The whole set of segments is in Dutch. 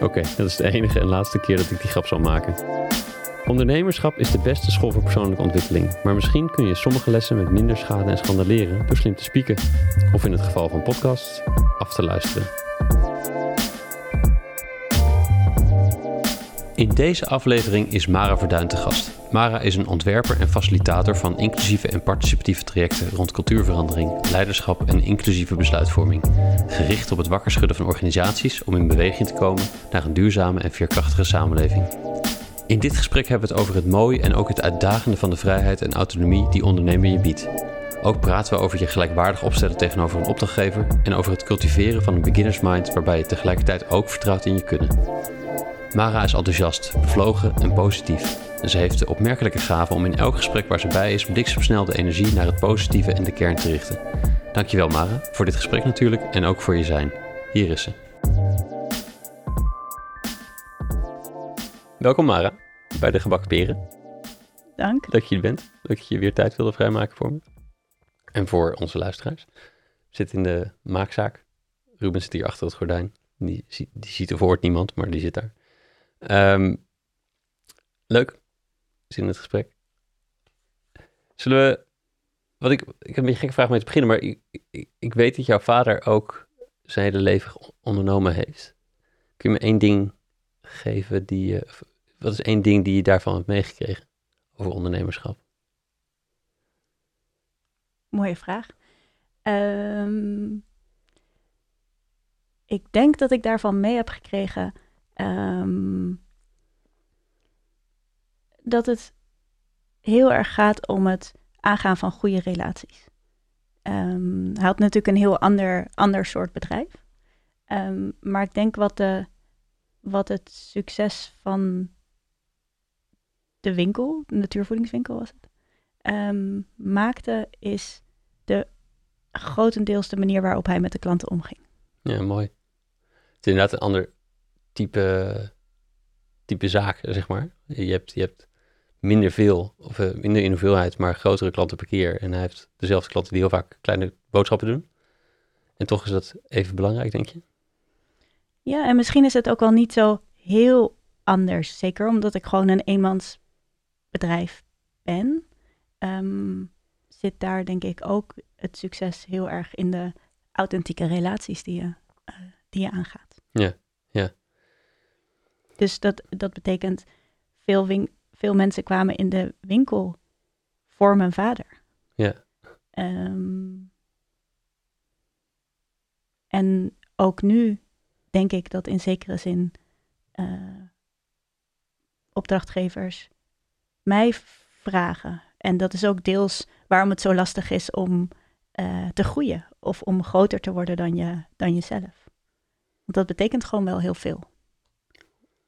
Oké, dat is de enige en laatste keer dat ik die grap zal maken. Ondernemerschap is de beste school voor persoonlijke ontwikkeling, maar misschien kun je sommige lessen met minder schade en schande leren door slim te spieken, of in het geval van podcasts, af te luisteren. In deze aflevering is Mara Verduin te gast. Mara is een ontwerper en facilitator van inclusieve en participatieve trajecten rond cultuurverandering, leiderschap en inclusieve besluitvorming. Gericht op het wakker schudden van organisaties om in beweging te komen naar een duurzame en veerkrachtige samenleving. In dit gesprek hebben we het over het mooie en ook het uitdagende van de vrijheid en autonomie die ondernemer je biedt. Ook praten we over je gelijkwaardig opstellen tegenover een opdrachtgever en over het cultiveren van een beginnersmind waarbij je tegelijkertijd ook vertrouwt in je kunnen. Mara is enthousiast, bevlogen en positief. En ze heeft de opmerkelijke gave om in elk gesprek waar ze bij is bliksemsnel de energie naar het positieve en de kern te richten. Dankjewel Mara, voor dit gesprek natuurlijk en ook voor je zijn. Hier is ze. Welkom Mara, bij de Gebakken Peren. Dank. Dat je er bent, dat je weer tijd wilde vrijmaken voor me. En voor onze luisteraars. Zit in de maakzaak. Ruben zit hier achter het gordijn. Die, die ziet of hoort niemand, maar die zit daar. Ehm, leuk. Zin in het gesprek. Zullen we... Wat ik, ik heb een beetje gekke vraag mee te beginnen, maar ik, ik, weet dat jouw vader ook zijn hele leven ondernomen heeft. Kun je me één ding geven die je... Wat is één ding die je daarvan hebt meegekregen over ondernemerschap? Mooie vraag. Ehm, ik denk dat ik daarvan mee heb gekregen ehm, dat het heel erg gaat om het aangaan van goede relaties. Ehm, hij had natuurlijk een heel ander, ander soort bedrijf. Ehm, maar ik denk wat, de, wat het succes van de winkel, de natuurvoedingswinkel was het, maakte, is de grotendeels de manier waarop hij met de klanten omging. Ja, mooi. Het is inderdaad een ander type, type zaak, zeg maar. Je hebt, je hebt minder veel, of eh, minder in hoeveelheid, maar grotere klanten per keer. En hij heeft dezelfde klanten die heel vaak kleine boodschappen doen. En toch is dat even belangrijk, denk je? Ja, en misschien is het ook wel niet zo heel anders. Zeker omdat ik gewoon een eenmansbedrijf ben. ehm, zit daar denk ik ook het succes heel erg in de authentieke relaties die je, eh, die je aangaat. Ja, ja. Dus dat, dat betekent veel, win- veel mensen kwamen in de winkel voor mijn vader. Ja. Ehm, en ook nu denk ik dat in zekere zin eh, opdrachtgevers mij vragen. En dat is ook deels waarom het zo lastig is om eh, te groeien of om groter te worden dan, je, dan jezelf. Want dat betekent gewoon wel heel veel.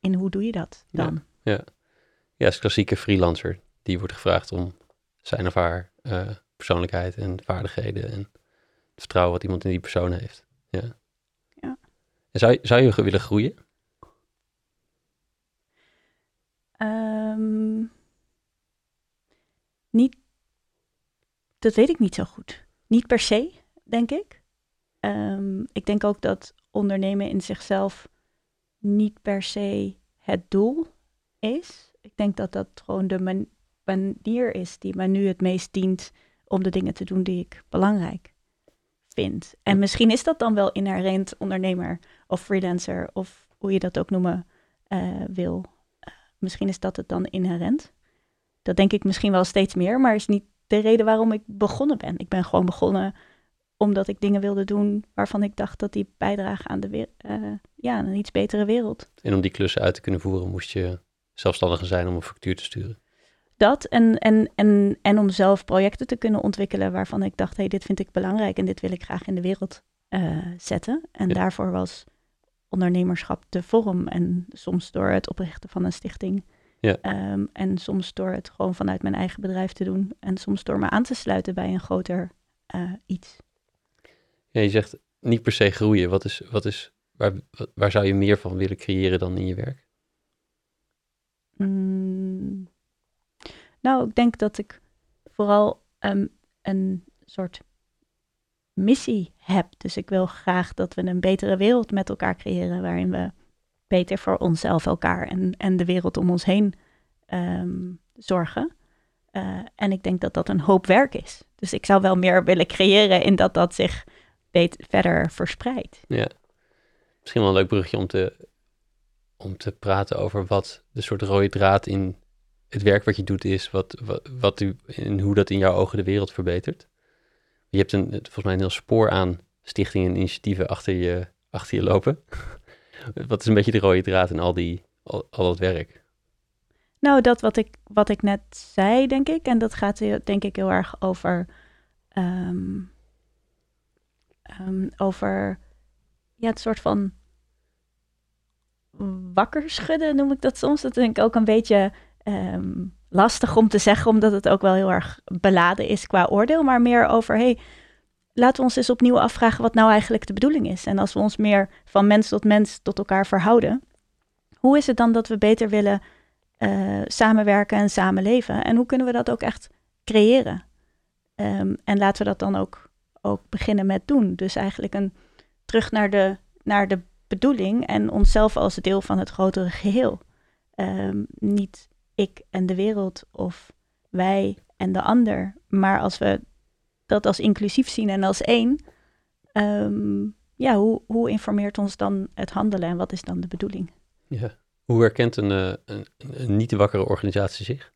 En hoe doe je dat dan? Ja, als klassieke freelancer, die wordt gevraagd om zijn of haar eh, persoonlijkheid en vaardigheden en het vertrouwen wat iemand in die persoon heeft. Ja. Ja. En zou, je- zou je willen groeien? Ehm, niet, dat weet ik niet zo goed. Niet per se, denk ik. Ehm, ik denk ook dat ondernemen in zichzelf niet per se het doel is. Ik denk dat dat gewoon de man- manier is die mij nu het meest dient om de dingen te doen die ik belangrijk vind. En misschien is dat dan wel inherent ondernemer of freelancer of hoe je dat ook noemen eh, wil. Eh, misschien is dat het dan inherent. Dat denk ik misschien wel steeds meer, maar is niet de reden waarom ik begonnen ben. Ik ben gewoon begonnen omdat ik dingen wilde doen waarvan ik dacht dat die bijdragen aan de weer- eh, ja, aan een iets betere wereld. En om die klussen uit te kunnen voeren, moest je zelfstandiger zijn om een factuur te sturen. Dat en, en, en, en om zelf projecten te kunnen ontwikkelen waarvan ik dacht, hé, hey, dit vind ik belangrijk en dit wil ik graag in de wereld eh, zetten. En Ja. daarvoor was ondernemerschap de vorm. En soms door het oprichten van een stichting. Ja. Ehm, en soms door het gewoon vanuit mijn eigen bedrijf te doen. En soms door me aan te sluiten bij een groter eh, iets. Je zegt niet per se groeien. Wat is, wat is, waar, waar zou je meer van willen creëren dan in je werk? Mm. nou, ik denk dat ik vooral um, een soort missie heb. Dus ik wil graag dat we een betere wereld met elkaar creëren, waarin we beter voor onszelf, elkaar en, en de wereld om ons heen um, zorgen. Uh, en ik denk dat dat een hoop werk is. Dus ik zou wel meer willen creëren in dat dat zich beter, verder verspreidt. Ja, misschien wel een leuk brugje om te, om te praten over wat de soort rode draad in het werk wat je doet is, wat, wat, wat u, en hoe dat in jouw ogen de wereld verbetert. Je hebt een, volgens mij een heel spoor aan stichtingen en initiatieven achter je, achter je lopen. wat is een beetje de rode draad in al, die, al, al dat werk? Nou, dat wat ik, wat ik net zei, denk ik. En dat gaat denk ik heel erg over, um, um, over ja, het soort van wakker schudden, noem ik dat soms. Dat denk ik ook een beetje um, lastig om te zeggen, omdat het ook wel heel erg beladen is qua oordeel. Maar meer over, hey, laten we ons eens opnieuw afvragen wat nou eigenlijk de bedoeling is. En als we ons meer van mens tot mens tot elkaar verhouden, hoe is het dan dat we beter willen uh, samenwerken en samenleven? En hoe kunnen we dat ook echt creëren? Um, en laten we dat dan ook, ook beginnen met doen. Dus eigenlijk een terug naar de, naar de bedoeling en onszelf als deel van het grotere geheel. Um, niet ik en de wereld of wij en de ander. Maar als we dat als inclusief zien en als één, um, ja, hoe, hoe informeert ons dan het handelen en wat is dan de bedoeling? Ja. Hoe herkent een, uh, een, een niet wakkere organisatie zich?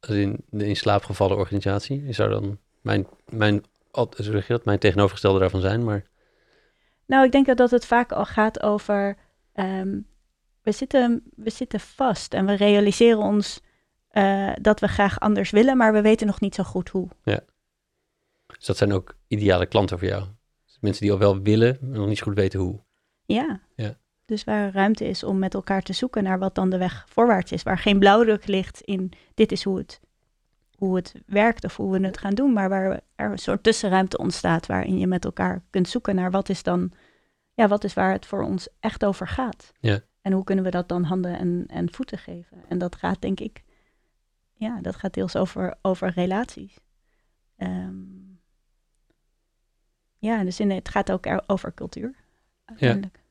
Als in de in slaap gevallen organisatie, zou dan mijn, mijn, zeg je dat, mijn tegenovergestelde daarvan zijn, maar... Nou, ik denk dat, het vaak al gaat over um, we zitten, we zitten vast en we realiseren ons uh, dat we graag anders willen, maar we weten nog niet zo goed hoe. Ja. Dus dat zijn ook ideale klanten voor jou? Mensen die al wel willen, maar nog niet zo goed weten hoe. Ja. ja. Dus waar ruimte is om met elkaar te zoeken naar wat dan de weg voorwaarts is. Waar geen blauwdruk ligt in dit is hoe het, hoe het werkt of hoe we het gaan doen. Maar waar er een soort tussenruimte ontstaat waarin je met elkaar kunt zoeken naar wat is dan, ja, wat is waar het voor ons echt over gaat. Ja. En hoe kunnen we dat dan handen en, en voeten geven? En dat gaat, denk ik, ja, dat gaat deels over, over relaties. Um, ja, dus in, het gaat ook over cultuur. Uiteindelijk. Ja.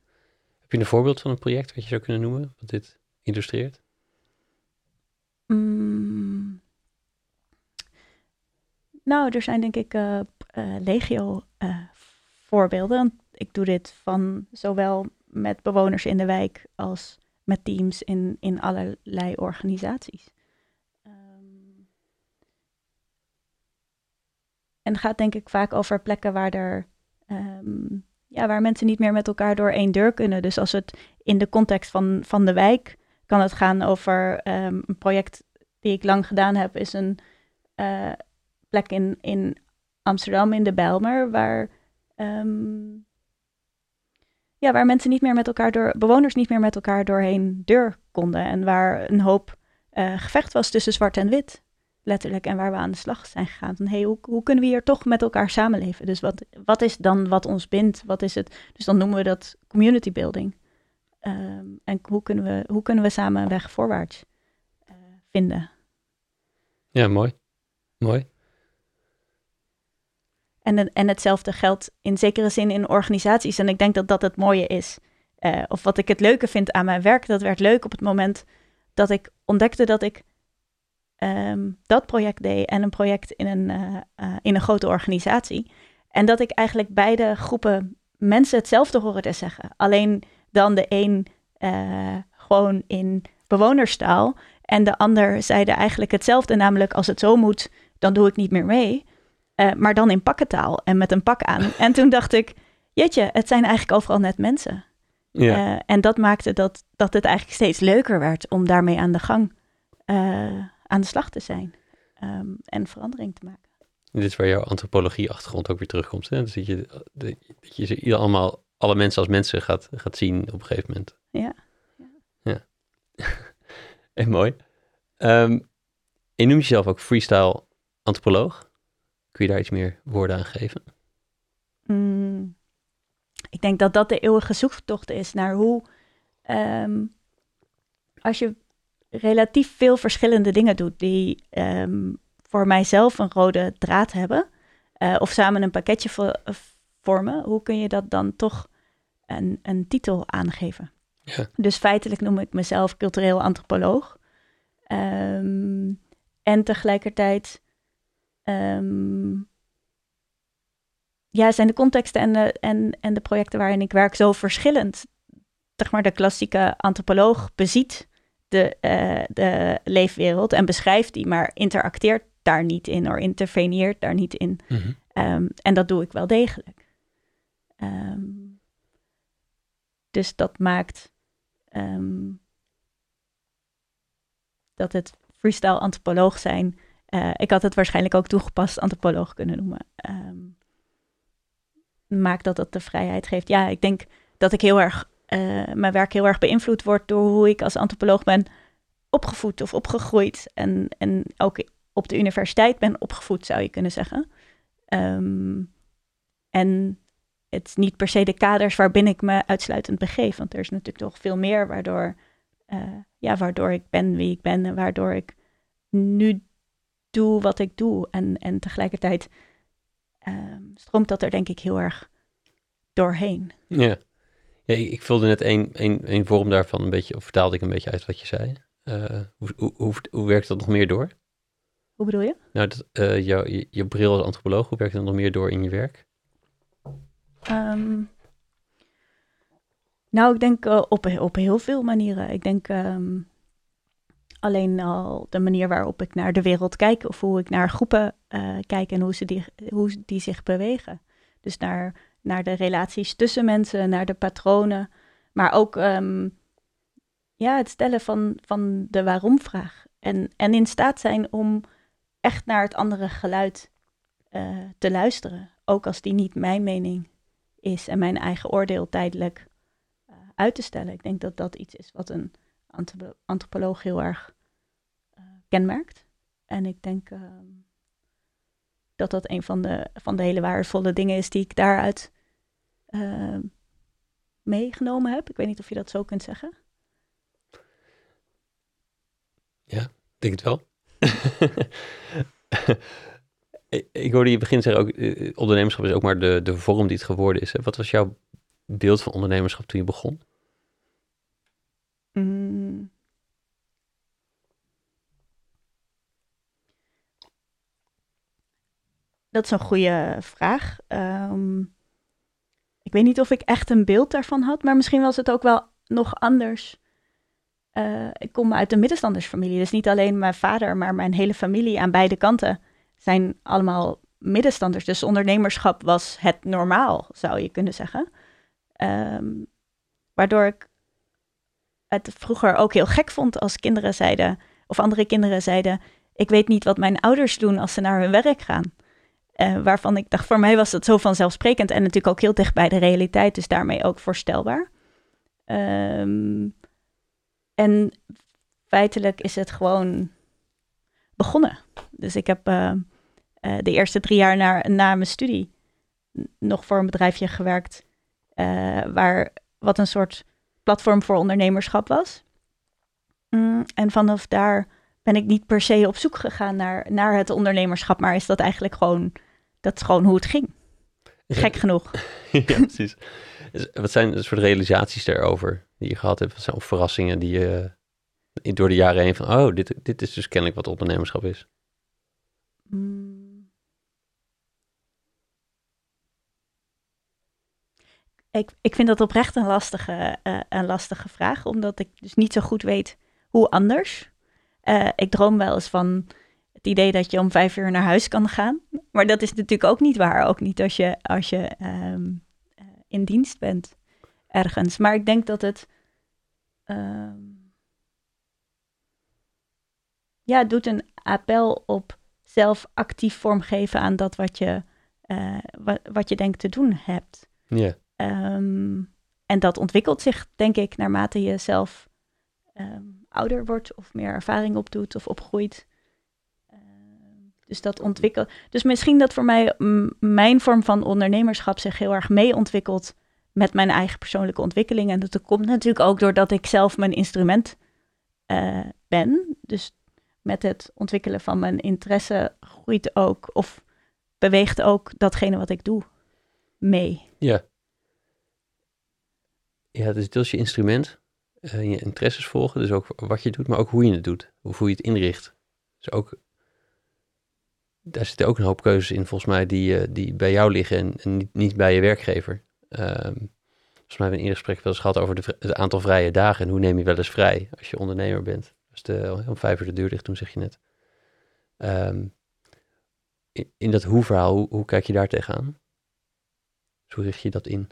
Heb je een voorbeeld van een project wat je zou kunnen noemen, wat dit illustreert? Mm. Nou, er zijn denk ik uh, uh, legio uh, voorbeelden. Ik doe dit van zowel met bewoners in de wijk als met teams in, in allerlei organisaties. Um, en het gaat denk ik vaak over plekken waar er um, ja, waar mensen niet meer met elkaar door één deur kunnen. Dus als het in de context van, van de wijk kan het gaan over um, een project die ik lang gedaan heb, is een plek in, in Amsterdam in de Bijlmer, waar um, ja, waar mensen niet meer met elkaar door, bewoners niet meer met elkaar doorheen deur konden. En waar een hoop uh, gevecht was tussen zwart en wit, letterlijk. En waar we aan de slag zijn gegaan. Van, hey, hoe, hoe kunnen we hier toch met elkaar samenleven? Dus wat, wat is dan wat ons bindt? Wat is het? Dus dan noemen we dat community building. Um, en hoe kunnen, we, hoe kunnen we samen een weg voorwaarts uh, vinden? Ja, mooi. Mooi. En, en hetzelfde geldt in zekere zin in organisaties. En ik denk dat dat het mooie is. Uh, of wat ik het leuke vind aan mijn werk, dat werd leuk op het moment dat ik ontdekte dat ik um, dat project deed en een project in een, uh, uh, in een grote organisatie. En dat ik eigenlijk beide groepen mensen hetzelfde hoorde zeggen. Alleen dan de een gewoon in bewonerstaal en de ander zeide eigenlijk hetzelfde, namelijk als het zo moet, dan doe ik niet meer mee. Uh, maar dan in pakkentaal en met een pak aan. En toen dacht ik, jeetje, het zijn eigenlijk overal net mensen. Ja. Uh, en dat maakte dat, dat het eigenlijk steeds leuker werd om daarmee aan de gang, uh, aan de slag te zijn um, en verandering te maken. Dit is waar jouw antropologie-achtergrond ook weer terugkomt. Hè? Dus dat je, dat je ze allemaal alle mensen als mensen gaat, gaat zien op een gegeven moment. Ja. Ja. en mooi. Ehm, je noemt jezelf ook freestyle antropoloog. Kun je daar iets meer woorden aan geven? Mm, ik denk dat dat de eeuwige zoektocht is naar hoe, ehm, als je relatief veel verschillende dingen doet die ehm, voor mijzelf een rode draad hebben, eh, of samen een pakketje vormen, hoe kun je dat dan toch een, een titel aangeven? Ja. Dus feitelijk noem ik mezelf cultureel antropoloog. Ehm, en tegelijkertijd ehm, ja, zijn de contexten en de, en, en de projecten waarin ik werk zo verschillend. Zeg maar, de klassieke antropoloog beziet de, uh, de leefwereld en beschrijft die, maar interacteert daar niet in of interveneert daar niet in. Mhm. Ehm, en dat doe ik wel degelijk. dus dat maakt dat het freestyle antropoloog zijn. Uh, ik had het waarschijnlijk ook toegepast antropoloog kunnen noemen. Um, maakt dat dat de vrijheid geeft. Ja, ik denk dat ik heel erg, uh, mijn werk heel erg beïnvloed wordt door hoe ik als antropoloog ben opgevoed of opgegroeid. En, en ook op de universiteit ben opgevoed, zou je kunnen zeggen. Um, en het is niet per se de kaders waarbinnen ik me uitsluitend begeef. Want er is natuurlijk nog veel meer waardoor uh, ja, waardoor ik ben wie ik ben en waardoor ik nu doe wat ik doe. En, en tegelijkertijd uh, stroomt dat er denk ik heel erg doorheen. Ja, ja ik, ik vulde net één, één, één vorm daarvan een beetje, of vertaalde ik een beetje uit wat je zei. Uh, hoe, hoe, hoe, hoe, werkt dat nog meer door? Hoe bedoel je? Nou, dat, uh, jou, je, je bril als antropoloog, hoe werkt dat nog meer door in je werk? Um, nou, ik denk uh, op, op heel veel manieren. Ik denk um, alleen al de manier waarop ik naar de wereld kijk of hoe ik naar groepen uh, kijk en hoe, ze die, hoe die zich bewegen. Dus naar, naar de relaties tussen mensen, naar de patronen, maar ook um, ja, het stellen van, van de waarom-vraag. En, en in staat zijn om echt naar het andere geluid uh, te luisteren. Ook als die niet mijn mening is en mijn eigen oordeel tijdelijk uit te stellen. Ik denk dat dat iets is wat een antropoloog heel erg kenmerkt. En ik denk uh, dat dat een van de, van de hele waardevolle dingen is die ik daaruit uh, meegenomen heb. Ik weet niet of je dat zo kunt zeggen. Ja, denk het wel. ik hoorde je begin zeggen ook, eh, ondernemerschap is ook maar de, de vorm die het geworden is. Hè? Wat was jouw beeld van ondernemerschap toen je begon? Mm. Dat is een goede vraag. Um, ik weet niet of ik echt een beeld daarvan had, maar misschien was het ook wel nog anders. Uh, ik kom uit een middenstandersfamilie, dus niet alleen mijn vader, maar mijn hele familie aan beide kanten zijn allemaal middenstanders. Dus ondernemerschap was het normaal, zou je kunnen zeggen. Um, waardoor ik het vroeger ook heel gek vond als kinderen zeiden, of andere kinderen zeiden, ik weet niet wat mijn ouders doen als ze naar hun werk gaan. Uh, waarvan ik dacht, voor mij was dat zo vanzelfsprekend en natuurlijk ook heel dicht bij de realiteit, dus daarmee ook voorstelbaar. Um, en feitelijk is het gewoon begonnen. Dus ik heb uh, uh, de eerste drie jaar na, na mijn studie nog voor een bedrijfje gewerkt, waar wat een soort platform voor ondernemerschap was. Mm, en vanaf daar ben ik niet per se op zoek gegaan naar, naar het ondernemerschap, maar is dat eigenlijk gewoon, dat is gewoon hoe het ging. Gek genoeg. ja, precies. Dus wat zijn de soort realisaties daarover die je gehad hebt? Wat zijn of verrassingen die je door de jaren heen van, oh, dit, dit is dus kennelijk wat ondernemerschap is? Mm. Ik, ik vind dat oprecht een lastige, uh, een lastige vraag, omdat ik dus niet zo goed weet hoe anders. Uh, ik droom wel eens van het idee dat je om vijf uur naar huis kan gaan. Maar dat is natuurlijk ook niet waar. Ook niet als je, als je um, uh, in dienst bent ergens. Maar ik denk dat het. Um, ja, het doet een appel op zelf actief vormgeven aan dat wat je, wat, wat je denkt te doen hebt. Ja. Ehm, en dat ontwikkelt zich, denk ik, naarmate je zelf ehm, ouder wordt of meer ervaring opdoet of opgroeit. Ehm, dus dat ontwikkelt. Dus misschien dat voor mij mijn vorm van ondernemerschap zich heel erg mee ontwikkelt met mijn eigen persoonlijke ontwikkeling. En dat komt natuurlijk ook doordat ik zelf mijn instrument uh, ben. Dus met het ontwikkelen van mijn interesse groeit ook of beweegt ook datgene wat ik doe mee. Ja. Ja, dus deels je instrument, uh, je interesses volgen, dus ook wat je doet, maar ook hoe je het doet, hoe je het inricht. Dus ook, daar zitten ook een hoop keuzes in, volgens mij, die, uh, die bij jou liggen en, niet, niet, bij je werkgever. Um, volgens mij hebben we in een gesprek wel eens gehad over de, het aantal vrije dagen en hoe neem je wel eens vrij als je ondernemer bent. Als de, om vijf uur de deur dicht toen zeg je net. In, in, dat hoe-verhaal, hoe, hoe, kijk je daar tegenaan? Dus hoe richt je dat in?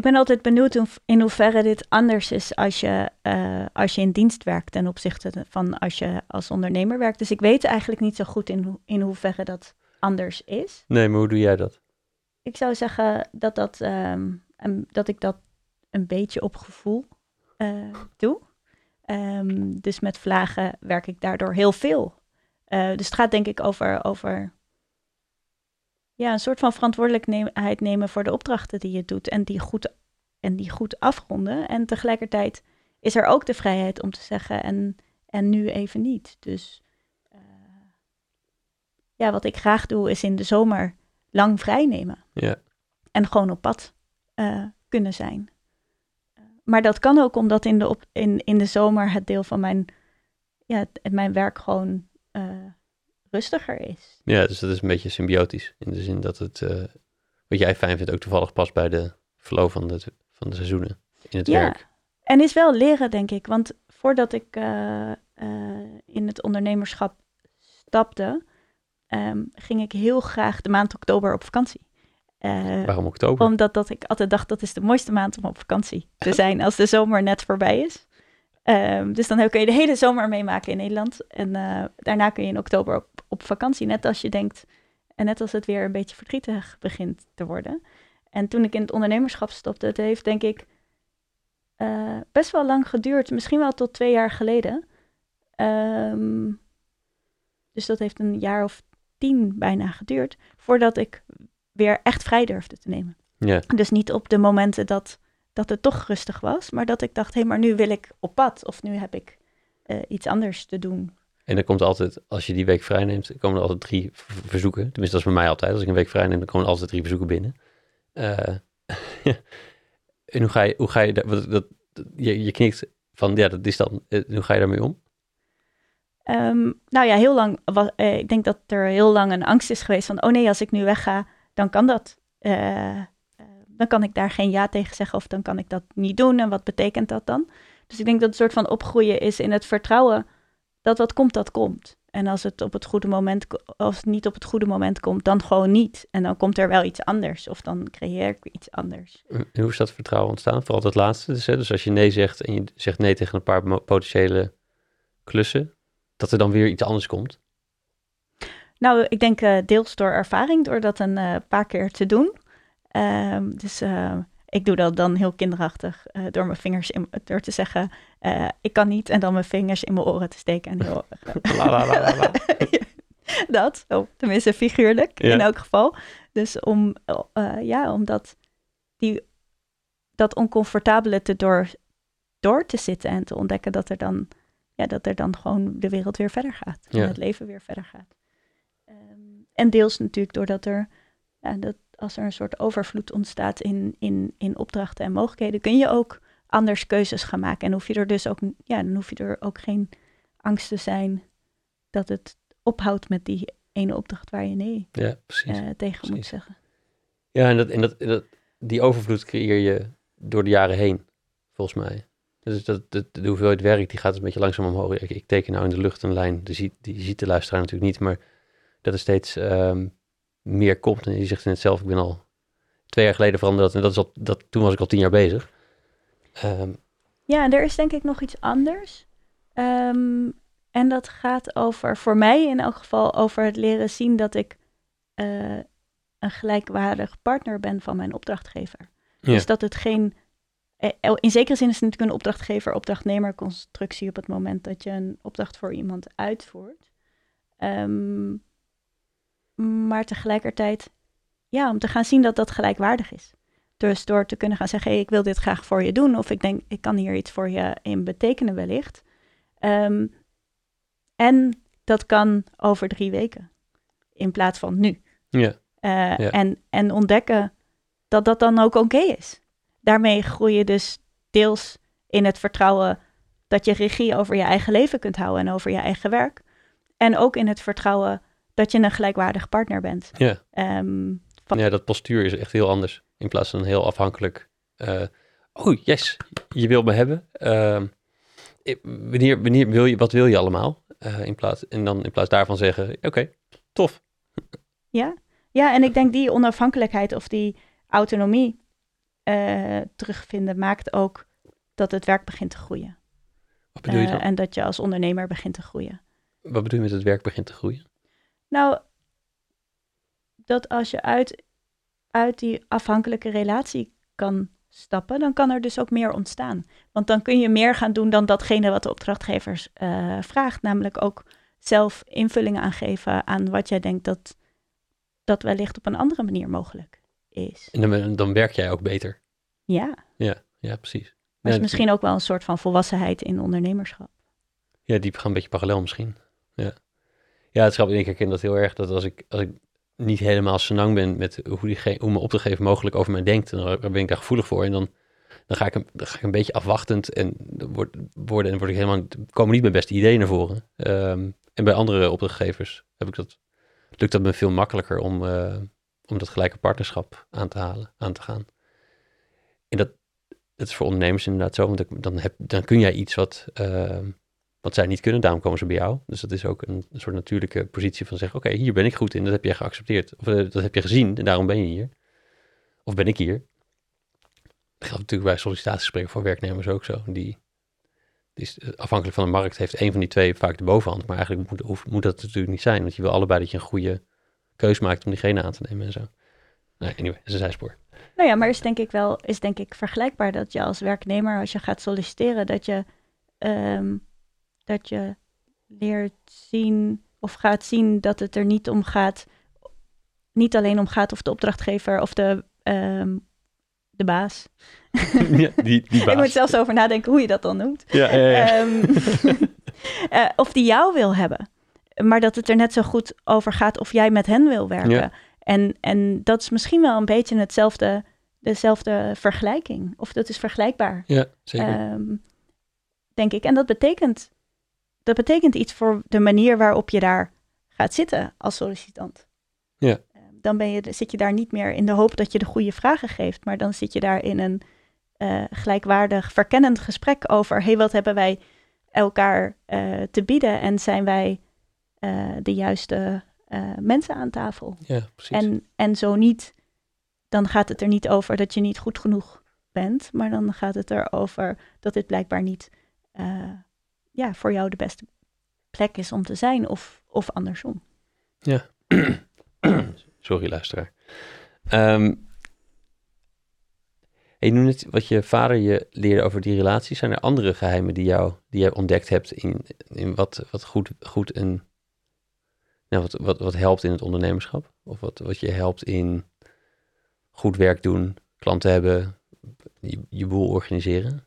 Ik ben altijd benieuwd in hoeverre dit anders is als je, uh, als je in dienst werkt ten opzichte van als je als ondernemer werkt. Dus ik weet eigenlijk niet zo goed in, in hoeverre dat anders is. Nee, maar hoe doe jij dat? Ik zou zeggen dat, dat, um, dat ik dat een beetje op gevoel uh, doe. Um, dus met vlagen werk ik daardoor heel veel. Uh, dus het gaat denk ik over, over ja, een soort van verantwoordelijkheid nemen voor de opdrachten die je doet en die goed, en die goed afronden. En tegelijkertijd is er ook de vrijheid om te zeggen en, en nu even niet. Dus uh, ja, wat ik graag doe is in de zomer lang vrij nemen. Ja. En gewoon op pad uh, kunnen zijn. Maar dat kan ook omdat in de, op, in, in de zomer het deel van mijn, ja, het, mijn werk gewoon uh, rustiger is. Ja, dus dat is een beetje symbiotisch. In de zin dat het, uh, wat jij fijn vindt, ook toevallig past bij de flow van de, van de seizoenen in het ja. werk. En is wel leren, denk ik. Want voordat ik uh, in het ondernemerschap stapte, um, ging ik heel graag de maand oktober op vakantie. Uh, Waarom oktober? Omdat dat ik altijd dacht dat is de mooiste maand om op vakantie te zijn als de zomer net voorbij is. Um, dus dan kun je de hele zomer meemaken in Nederland. En uh, daarna kun je in oktober op, op vakantie. Net als je denkt, en net als het weer een beetje verdrietig begint te worden. En toen ik in het ondernemerschap stopte, het heeft denk ik uh, best wel lang geduurd. Misschien wel tot twee jaar geleden. Um, dus dat heeft een jaar of tien bijna geduurd. Voordat ik weer echt vrij durfde te nemen. Ja. Dus niet op de momenten dat, dat het toch rustig was, maar dat ik dacht, hé, hey, maar nu wil ik op pad of nu heb ik uh, iets anders te doen. En er komt altijd, als je die week vrij neemt, komen er altijd drie verzoeken. Tenminste, dat is bij mij altijd. Als ik een week vrij neem, dan komen er altijd drie verzoeken binnen. Uh, en hoe ga je, hoe ga je, dat, dat, je, je knikt van, ja, dat is dan, uh, hoe ga je daarmee om? Um, nou ja, heel lang, was, uh, ik denk dat er heel lang een angst is geweest van, oh nee, als ik nu wegga, dan kan dat. Uh, dan kan ik daar geen ja tegen zeggen of dan kan ik dat niet doen. En wat betekent dat dan? Dus ik denk dat een soort van opgroeien is in het vertrouwen dat wat komt, dat komt. En als het op het goede moment, als het niet op het goede moment komt, dan gewoon niet. En dan komt er wel iets anders. Of dan creëer ik iets anders. En hoe is dat vertrouwen ontstaan? Vooral dat laatste. Dus, hè? dus als je nee zegt en je zegt nee tegen een paar potentiële klussen, dat er dan weer iets anders komt. Nou, ik denk uh, deels door ervaring, door dat een uh, paar keer te doen. Um, dus uh, ik doe dat dan heel kinderachtig, door mijn vingers in, door te zeggen, ik kan niet, en dan mijn vingers in mijn oren te steken. En heel, la, la, la, la. dat, oh, tenminste figuurlijk ja. in elk geval. Dus om, ja, om dat, die, dat oncomfortabele te door, door te zitten en te ontdekken dat er dan, ja, dat er dan gewoon de wereld weer verder gaat. En het leven weer verder gaat. Um, en deels natuurlijk doordat er, ja, dat als er een soort overvloed ontstaat in, in, in opdrachten en mogelijkheden, kun je ook anders keuzes gaan maken. En hoef je er dus ook, ja, dan hoef je er ook geen angst te zijn dat het ophoudt met die ene opdracht waar je nee ja, precies, uh, tegen precies. moet zeggen. Ja, en, dat, en dat, dat, die overvloed creëer je door de jaren heen, volgens mij. Dus dat, dat, de hoeveelheid werk die gaat een beetje langzaam omhoog. Ik, ik teken nou in de lucht een lijn, die ziet, die ziet de luisteraar natuurlijk niet, maar dat er steeds um, meer komt. En je zegt net zelf, ik ben al twee jaar geleden veranderd en dat is al, dat, toen was ik al tien jaar bezig. Um, ja, en er is denk ik nog iets anders. Um, en dat gaat over, voor mij in elk geval, over het leren zien dat ik uh, een gelijkwaardig partner ben van mijn opdrachtgever. Ja. Dus dat het geen. eh, In zekere zin is het natuurlijk een opdrachtgever-opdrachtnemer constructie op het moment dat je een opdracht voor iemand uitvoert. Ehm, maar tegelijkertijd, ja, om te gaan zien dat dat gelijkwaardig is. Dus door te kunnen gaan zeggen, hey, ik wil dit graag voor je doen, of ik denk, ik kan hier iets voor je in betekenen wellicht. Ehm, en dat kan over drie weken, in plaats van nu. Ja. Eh, Ja. en, en ontdekken dat dat dan ook oké is. Daarmee groei je dus deels in het vertrouwen dat je regie over je eigen leven kunt houden en over je eigen werk. En ook in het vertrouwen dat je een gelijkwaardig partner bent. Ja. Ehm, van- ja, dat postuur is echt heel anders. In plaats van heel afhankelijk. eh, oh, yes, je wil me hebben. Ehm, wanneer, wanneer wil je, wat wil je allemaal? Eh, in plaats, en dan in plaats daarvan zeggen, oké, tof. Ja, ja, en ik denk die onafhankelijkheid of die autonomie eh, terugvinden maakt ook dat het werk begint te groeien. Wat bedoel je dan? en dat je als ondernemer begint te groeien. Wat bedoel je met het werk begint te groeien? Nou, dat als je uit, uit die afhankelijke relatie kan stappen, dan kan er dus ook meer ontstaan. Want dan kun je meer gaan doen dan datgene wat de opdrachtgevers eh, vraagt. Namelijk ook zelf invullingen aangeven aan wat jij denkt dat, dat wellicht op een andere manier mogelijk is. En dan, dan werk jij ook beter. Ja, Ja, ja precies. maar Ja, is misschien ook wel een soort van volwassenheid in ondernemerschap. Ja, die gaan een beetje parallel misschien. Ja, ja het grappig. Ik herken dat heel erg. Dat als ik, als ik niet helemaal senang ben met hoe, die, hoe mijn opdrachtgever mogelijk over mij denkt, dan ben ik daar gevoelig voor. En dan, dan, ga, ik, dan ga ik een beetje afwachtend en word, worden en word ik helemaal, komen niet mijn beste ideeën naar voren. Ehm, en bij andere opdrachtgevers heb ik dat, lukt dat me veel makkelijker om, eh, om dat gelijke partnerschap aan te halen, aan te gaan. En dat, dat is voor ondernemers inderdaad zo, want dan, heb, dan kun jij iets wat, ehm, wat zij niet kunnen, daarom komen ze bij jou. Dus dat is ook een, soort natuurlijke positie van zeggen, oké, hier ben ik goed in, dat heb jij geaccepteerd. Of eh, dat heb je gezien en daarom ben je hier. Of ben ik hier. Dat geldt natuurlijk bij sollicitatiegesprekken voor werknemers ook zo. Die, is, afhankelijk van de markt heeft een van die twee vaak de bovenhand. Maar eigenlijk moet, moet dat natuurlijk niet zijn, want je wil allebei dat je een goede keus maakt om diegene aan te nemen en zo. Nou, anyway, dat is een zijspoor. Nou ja, maar is denk ik wel, is denk ik vergelijkbaar dat je als werknemer, als je gaat solliciteren, dat je, ehm, dat je leert zien of gaat zien dat het er niet om gaat, niet alleen om gaat of de opdrachtgever of de, ehm, de baas. ja, die, die Ik baas. moet zelfs over nadenken hoe je dat dan noemt. Ja, ja, ja. Ehm, eh, of die jou wil hebben. Maar dat het er net zo goed over gaat of jij met hen wil werken. Ja. En, en dat is misschien wel een beetje hetzelfde, dezelfde vergelijking. Of dat is vergelijkbaar, ja, zeker. ehm, denk ik. En dat betekent, dat betekent iets voor de manier waarop je daar gaat zitten als sollicitant. Ja. Ehm, Dan ben je, zit je daar niet meer in de hoop dat je de goede vragen geeft, maar dan zit je daar in een eh, gelijkwaardig, verkennend gesprek over: hey, wat hebben wij elkaar eh, te bieden en zijn wij eh, de juiste mensen aan tafel? ja, precies. En, en zo niet, dan gaat het er niet over dat je niet goed genoeg bent, maar dan gaat het erover dat dit blijkbaar niet ja, voor jou de beste plek is om te zijn, of, of andersom. Sorry, luisteraar. Hey, nu net wat je vader je leerde over die relaties. Zijn er andere geheimen die, jou, die jij ontdekt hebt in, in wat, wat goed, goed en nou, wat, wat, wat helpt in het ondernemerschap? Of wat, wat je helpt in goed werk doen, klanten hebben, je, je boel organiseren?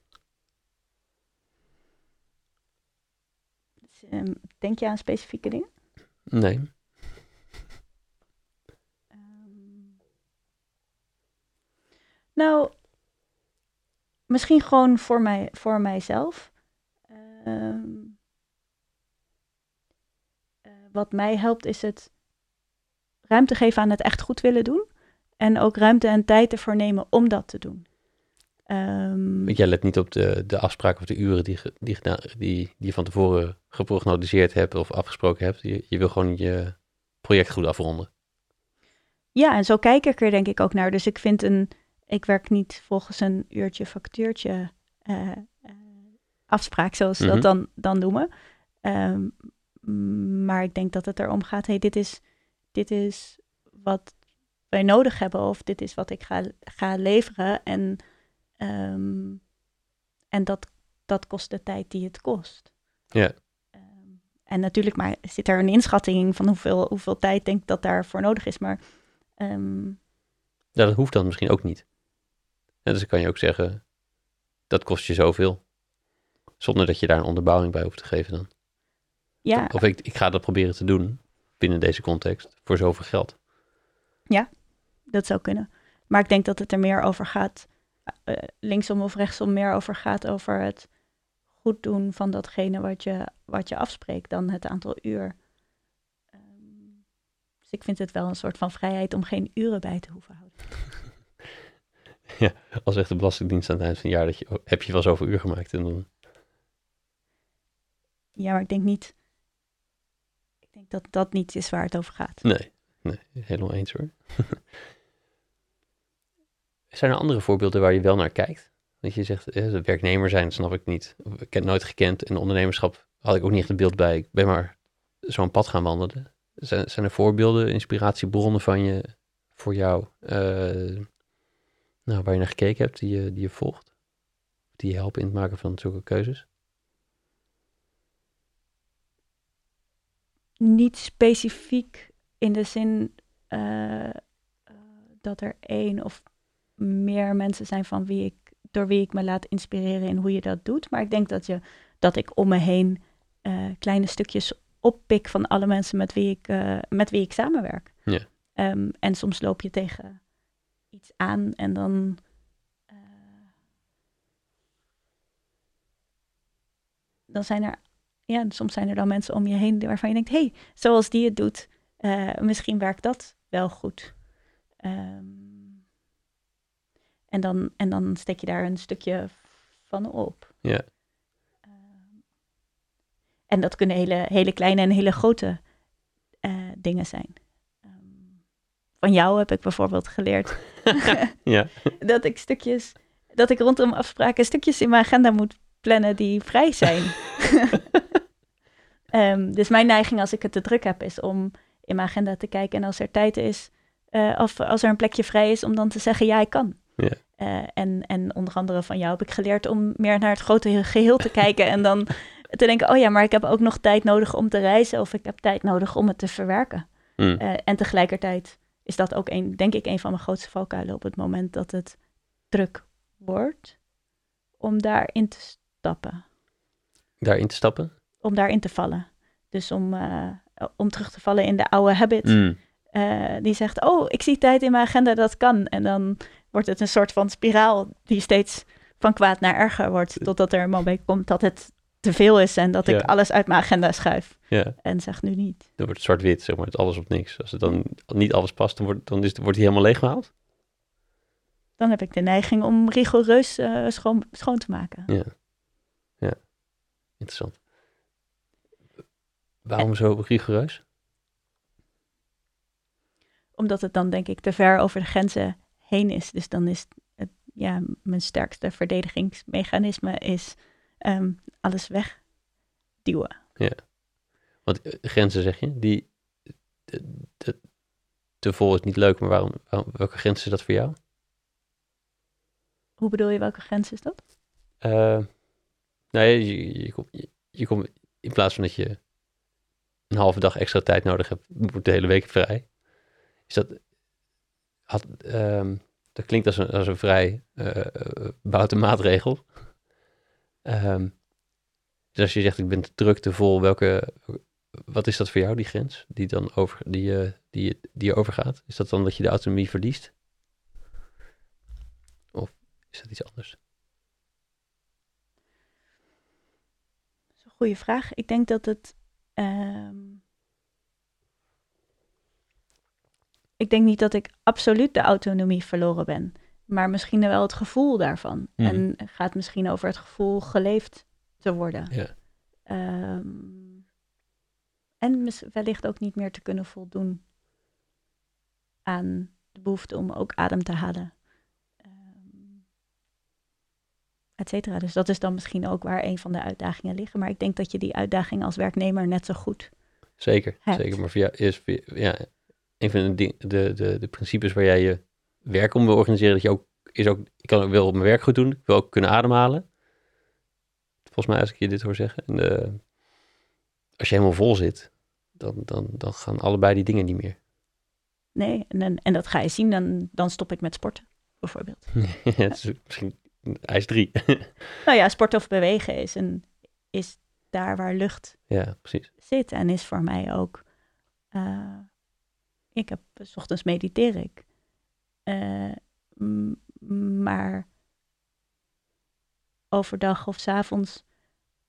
Ehm, denk je aan specifieke dingen? Nee. Ehm, nou, misschien gewoon voor, mij, voor mijzelf. Ehm, eh, wat mij helpt is het ruimte geven aan het echt goed willen doen. En ook ruimte en tijd ervoor nemen om dat te doen. Want jij let niet op de, de afspraken of de uren die, die, die, die je van tevoren geprognosticeerd hebt of afgesproken hebt. Je, je wil gewoon je project goed afronden. Ja, en zo kijk ik er denk ik ook naar. Dus ik vind een, ik werk niet volgens een uurtje factuurtje eh, eh, afspraak, zoals ze Mhm. dat dan, dan noemen. Ehm, m- maar ik denk dat het erom gaat, hey, dit is, dit is wat, wij nodig hebben of dit is wat ik ga, ga leveren. En, ehm, en dat, dat kost de tijd die het kost. Ja. Ehm, en natuurlijk maar zit er een inschatting van hoeveel, hoeveel tijd denk ik dat daarvoor nodig is. Maar ehm, Ja, dat hoeft dan misschien ook niet. En dus dan kan je ook zeggen, dat kost je zoveel. Zonder dat je daar een onderbouwing bij hoeft te geven dan. ja, Of ik, ik ga dat proberen te doen binnen deze context voor zoveel geld. dat zou kunnen. Maar ik denk dat het er meer over gaat, eh, linksom of rechtsom, meer over gaat over het goed doen van datgene wat je, wat je afspreekt dan het aantal uur. Ehm, dus ik vind het wel een soort van vrijheid om geen uren bij te hoeven houden. Als zegt de Belastingdienst aan het eind van het jaar, dat je, oh, heb je wel zoveel uur gemaakt. En dan, Ja, maar ik denk niet. Ik denk dat dat niet is waar het over gaat. nee, nee, helemaal eens hoor. Zijn er andere voorbeelden waar je wel naar kijkt? Dat je zegt, eh, werknemer zijn, snap ik niet. Ik heb nooit gekend. En ondernemerschap had ik ook niet echt een beeld bij. Ik ben maar zo'n pad gaan wandelen. Zijn, zijn er voorbeelden, inspiratiebronnen van je, voor jou, eh, nou, waar je naar gekeken hebt, die je, die je volgt? Die je helpen in het maken van zulke keuzes? Niet specifiek in de zin eh, eh, dat er één of meer mensen zijn van wie ik, door wie ik me laat inspireren in hoe je dat doet. Maar ik denk dat, je, dat ik om me heen eh, kleine stukjes oppik van alle mensen met wie ik, eh, met wie ik samenwerk. Ja. Ehm, en soms loop je tegen iets aan en dan. eh, dan zijn er. Ja, soms zijn er dan mensen om je heen waarvan je denkt: hé, hey, zoals die het doet, misschien werkt dat wel goed. Ehm, en, dan, en dan steek je daar een stukje van op. Ja. Ehm, en dat kunnen hele, hele kleine en hele grote eh, dingen zijn. Ehm, van jou heb ik bijvoorbeeld geleerd Ja, dat ik stukjes, dat ik rondom afspraken stukjes in mijn agenda moet plannen die vrij zijn. Ehm, dus mijn neiging als ik het te druk heb, is om in mijn agenda te kijken en als er tijd is, eh, of als er een plekje vrij is, om dan te zeggen ja, ik kan. Ja. Eh, en, en onder andere van jou heb ik geleerd om meer naar het grote geheel te kijken en dan te denken, oh ja, maar ik heb ook nog tijd nodig om te reizen of ik heb tijd nodig om het te verwerken. Hm. Eh, en tegelijkertijd is dat ook een, denk ik, een van mijn grootste valkuilen op het moment dat het druk wordt, om daarin te stappen, daarin te stappen. om daarin te vallen. Dus om, eh, om terug te vallen in de oude habit, Hm. Eh, die zegt, oh, ik zie tijd in mijn agenda, dat kan. En dan wordt het een soort van spiraal die steeds van kwaad naar erger wordt, totdat er een moment komt dat het te veel is en dat ik alles uit mijn agenda schuif Ja, en zeg nu niet. dan wordt het zwart-wit, zeg maar, het alles op niks. Als het dan niet alles past, dan wordt, dan is, wordt hij helemaal leeggehaald. Dan heb ik de neiging om rigoureus eh, schoon, schoon te maken. Ja. Ja. Interessant. Waarom zo rigoureus? Omdat het dan denk ik te ver over de grenzen heen is. Dus dan is het, ja, mijn sterkste verdedigingsmechanisme is ehm, alles wegduwen. Want eh, grenzen zeg je, die de, de- te vol is niet leuk, maar waarom, waarom, welke grens is dat voor jou? Hoe bedoel je, welke grens is dat? Eh, nee, je, je, komt- je, je komt in plaats van dat je een halve dag extra tijd nodig hebt, moet de hele week vrij. Is dat, had, ehm, dat klinkt als een, als een vrij eh eh, boute maatregel. Ehm, dus als je zegt, ik ben te druk, te vol, welke, wat is dat voor jou, die grens, die dan over, die, je die, die overgaat? Is dat dan dat je de autonomie verliest? Of is dat iets anders? Dat is een goede vraag. Ik denk dat het. ehm, ik denk niet dat ik absoluut de autonomie verloren ben, maar misschien wel het gevoel daarvan. Mhm. En het gaat misschien over het gevoel geleefd te worden. Ja. Ehm, en wellicht ook niet meer te kunnen voldoen aan de behoefte om ook adem te halen. Ehm, et cetera. Dus dat is dan misschien ook waar een van de uitdagingen liggen. Maar ik denk dat je die uitdaging als werknemer net zo goed. Zeker, hebt. zeker. Maar jou is, voor- ja, een van de, de, de, de principes waar jij je werk om wil organiseren, dat je ook, is ook, ik kan, wil mijn werk goed doen, ik wil ook kunnen ademhalen. Volgens mij, als ik je dit hoor zeggen. En eh, als je helemaal vol zit, dan, dan, dan gaan allebei die dingen niet meer. Nee, en, en, en dat ga je zien, dan, dan stop ik met sporten, bijvoorbeeld. het is misschien ijs drie. Nou ja, sporten of bewegen is, een, is daar waar lucht ja, precies. zit. En is voor mij ook. eh, ik heb. s ochtends mediteer ik. Eh, maar. overdag of s avonds.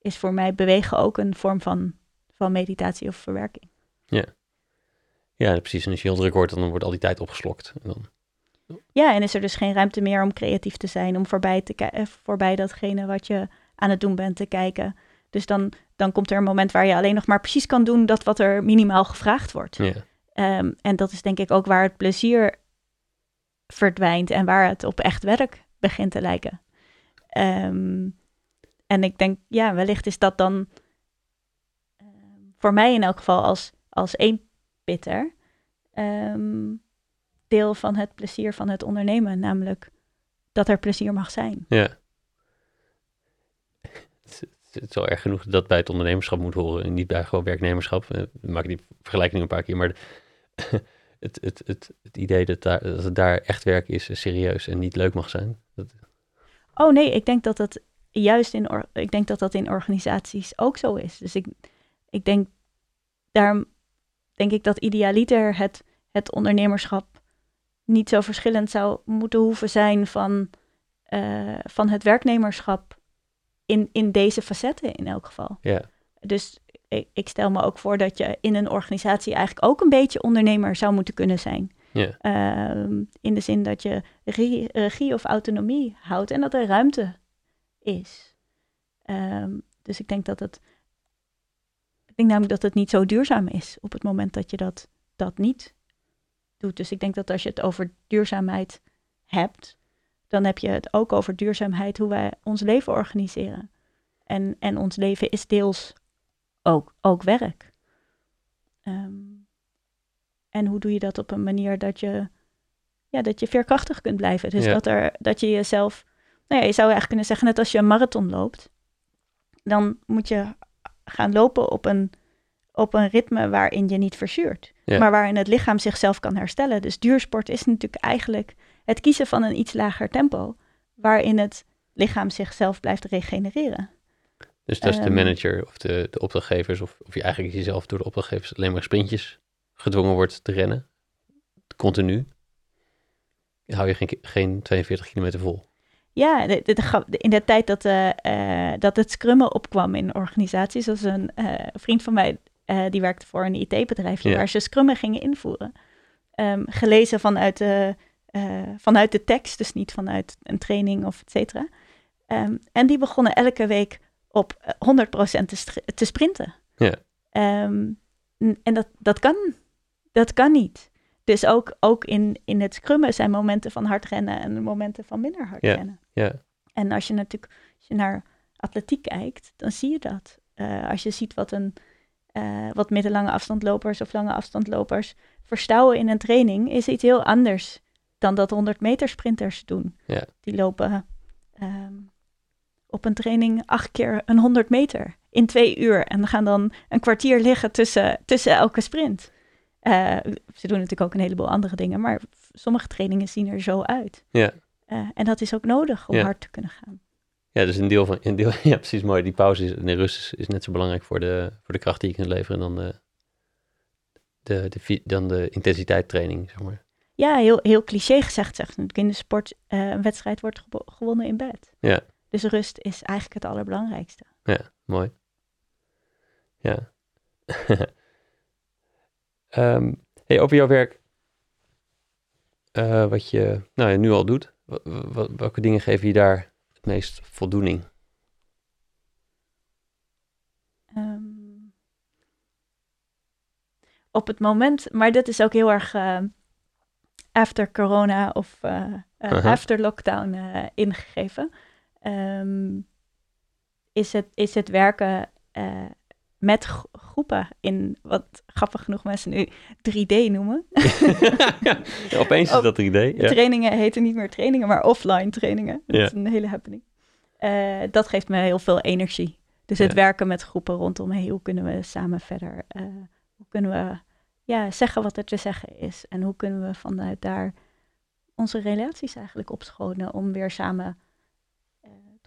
is voor mij bewegen ook een vorm van, van meditatie of verwerking. Ja, precies. En als je heel druk wordt, dan wordt al die tijd opgeslokt. En dan, Ja, en is er dus geen ruimte meer om creatief te zijn. om voorbij, te eh, voorbij datgene wat je aan het doen bent te kijken. Dus dan, dan komt er een moment waar je alleen nog maar precies kan doen. dat wat er minimaal gevraagd wordt. ja. Ehm, en dat is denk ik ook waar het plezier verdwijnt en waar het op echt werk begint te lijken. Ehm, en ik denk, ja, wellicht is dat dan ehm, voor mij in elk geval als, als één pitter deel van het plezier van het ondernemen, namelijk dat er plezier mag zijn. Ja. Het, is- wel erg genoeg dat bij het ondernemerschap moet horen en niet bij gewoon werknemerschap. Eh, Ik maak die vergelijking een paar keer, maar het, het, het, het idee dat, daar, dat het daar echt werk is, serieus en niet leuk mag zijn. Dat, Oh nee, ik denk dat dat juist in, or- ik denk dat dat in organisaties ook zo is. Dus ik, ik denk, daarom denk ik dat idealiter het, het ondernemerschap niet zo verschillend zou moeten hoeven zijn van, eh, van het werknemerschap in, in deze facetten in elk geval. ja, Dus ik, ik stel me ook voor dat je in een organisatie eigenlijk ook een beetje ondernemer zou moeten kunnen zijn. Ehm, in de zin dat je regie, regie of autonomie houdt en dat er ruimte is. Ehm, dus ik denk dat het. Ik denk namelijk dat het niet zo duurzaam is op het moment dat je dat, dat niet doet. Dus ik denk dat als je het over duurzaamheid hebt, dan heb je het ook over duurzaamheid hoe wij ons leven organiseren. En, en ons leven is deels ook, ook werk. Ehm, en hoe doe je dat op een manier dat je, ja, dat je veerkrachtig kunt blijven? Dus Ja. dat, er, dat je jezelf, nou ja, je zou eigenlijk kunnen zeggen, net als je een marathon loopt, dan moet je gaan lopen op een, op een ritme waarin je niet verzuurt, Ja. maar waarin het lichaam zichzelf kan herstellen. Dus duursport is natuurlijk eigenlijk het kiezen van een iets lager tempo, waarin het lichaam zichzelf blijft regenereren. Dus dat is de Ehm. manager of de, de opdrachtgevers, of, of je eigenlijk jezelf door de opdrachtgevers alleen maar sprintjes gedwongen wordt te rennen, continu, hou je geen, geen 42 kilometer vol. Ja, de, in de tijd dat, eh, eh, dat het scrummen opkwam in organisaties, was een eh, vriend van mij, die werkte voor een IT-bedrijfje, Ja. waar ze scrummen gingen invoeren. Ehm, gelezen vanuit de, vanuit de tekst, dus niet vanuit een training of et cetera. Ehm, en die begonnen elke week op eh, 100% te, str- te sprinten. Ja. Ehm, en dat, dat kan. Dat kan niet. Dus ook, ook in, in het scrummen zijn momenten van hard rennen en momenten van minder hard Ja. rennen. Ja, En als je natuurlijk als je naar atletiek kijkt, dan zie je dat. Eh, als je ziet wat, een, eh, wat middellange afstandlopers of lange afstandlopers verstouwen in een training, is iets heel anders dan dat 100 meter sprinters doen. Ja. Die lopen ehm, op een training acht keer een 100 meter in twee uur en gaan dan een kwartier liggen tussen, tussen elke sprint. Eh, ze doen natuurlijk ook een heleboel andere dingen, maar sommige trainingen zien er zo uit. ja. Eh, en dat is ook nodig om Ja. hard te kunnen gaan. Ja, dus een deel van, een deel, ja, precies mooi. Die pauze is, en de rust is, is net zo belangrijk voor de, voor de kracht die je kunt leveren dan de, de, de, dan de intensiteitstraining, zeg maar. Ja, heel, heel cliché gezegd zegt natuurlijk in de sport, eh, een wedstrijd wordt gebo- gewonnen in bed. Ja. Dus rust is eigenlijk het allerbelangrijkste. Ja, mooi. Ja. Ehm, hey, over jouw werk, eh, wat je nou ja, nu al doet, welke dingen geven je daar het meest voldoening? Ehm, op het moment, maar dat is ook heel erg eh, after corona of Aha. after lockdown ingegeven. Ehm, is, het, is het werken eh, met groepen in wat grappig genoeg mensen nu 3D noemen. ja, opeens is dat 3D. Ja. Trainingen heten niet meer trainingen, maar offline trainingen. Dat is een hele happening. Uh, dat geeft me heel veel energie. Dus het werken met groepen rondom, hey, hoe kunnen we samen verder, uh, hoe kunnen we ja, zeggen wat er te zeggen is en hoe kunnen we vanuit daar onze relaties eigenlijk opschonen om weer samen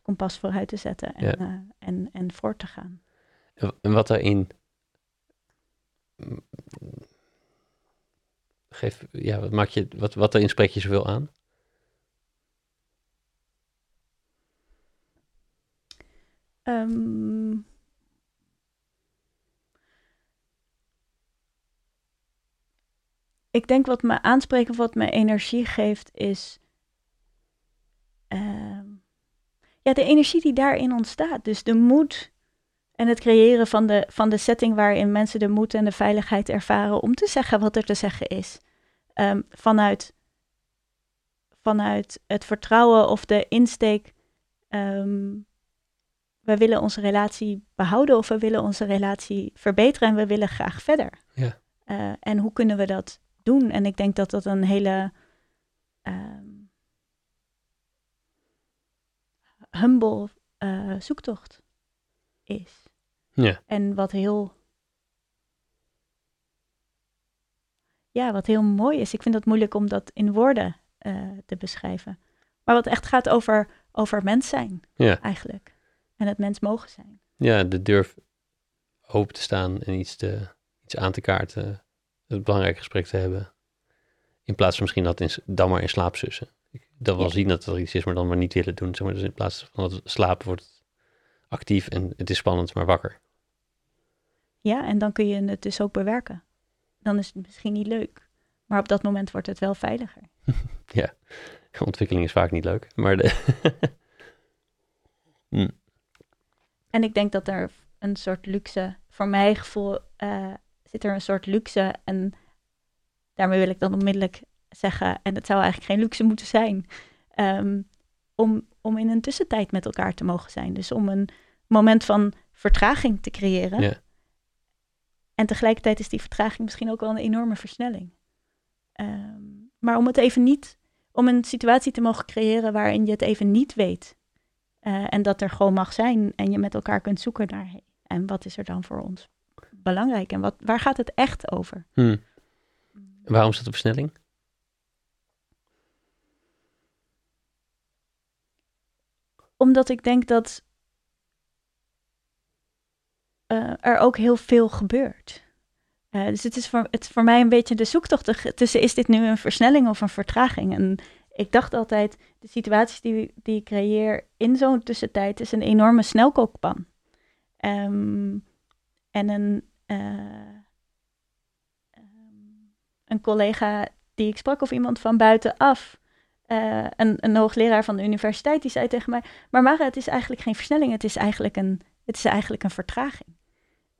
kompas vooruit te zetten en, en, en voort te gaan. En wat daarin. Geef, ja, wat, maak je, wat, wat daarin spreek je zoveel aan? Um, ik denk wat me aanspreekt of wat me energie geeft is. Uh, ja, de energie die daarin ontstaat. Dus de moed en het creëren van de, van de setting waarin mensen de moed en de veiligheid ervaren om te zeggen wat er te zeggen is. Um, vanuit, vanuit het vertrouwen of de insteek. Um, we willen onze relatie behouden of we willen onze relatie verbeteren en we willen graag verder. Ja. Uh, en hoe kunnen we dat doen? En ik denk dat dat een hele um, humble uh, zoektocht is. Ja. En wat heel. Ja, wat heel mooi is. Ik vind het moeilijk om dat in woorden uh, te beschrijven. Maar wat echt gaat over, over mens zijn, ja. eigenlijk. En het mens mogen zijn. Ja, de durf open te staan en iets, te, iets aan te kaarten. Het belangrijke gesprek te hebben. In plaats van misschien dat in, dan maar in slaap sussen. Dat wel ja. zien dat er iets is, maar dan maar niet willen doen. Zeg maar. Dus in plaats van dat slapen wordt het actief en het is spannend, maar wakker. Ja, en dan kun je het dus ook bewerken. Dan is het misschien niet leuk, maar op dat moment wordt het wel veiliger. ja, ontwikkeling is vaak niet leuk, maar de hm. En ik denk dat er een soort luxe, voor mijn gevoel uh, zit er een soort luxe en daarmee wil ik dan onmiddellijk zeggen, en het zou eigenlijk geen luxe moeten zijn, um, om, om in een tussentijd met elkaar te mogen zijn. Dus om een moment van vertraging te creëren. Ja. En tegelijkertijd is die vertraging misschien ook wel een enorme versnelling. Um, maar om het even niet, om een situatie te mogen creëren waarin je het even niet weet. Uh, en dat er gewoon mag zijn en je met elkaar kunt zoeken naar en wat is er dan voor ons belangrijk en wat, waar gaat het echt over? Hmm. Waarom is dat een versnelling? Omdat ik denk dat uh, er ook heel veel gebeurt. Uh, dus het is voor, het voor mij een beetje de zoektocht tussen is dit nu een versnelling of een vertraging? En ik dacht altijd, de situaties die, die ik creëer in zo'n tussentijd is een enorme snelkookpan. Um, en een, uh, een collega die ik sprak of iemand van buitenaf, uh, een, een hoogleraar van de universiteit, die zei tegen mij, maar Mara, het is eigenlijk geen versnelling, het is eigenlijk een, het is eigenlijk een vertraging.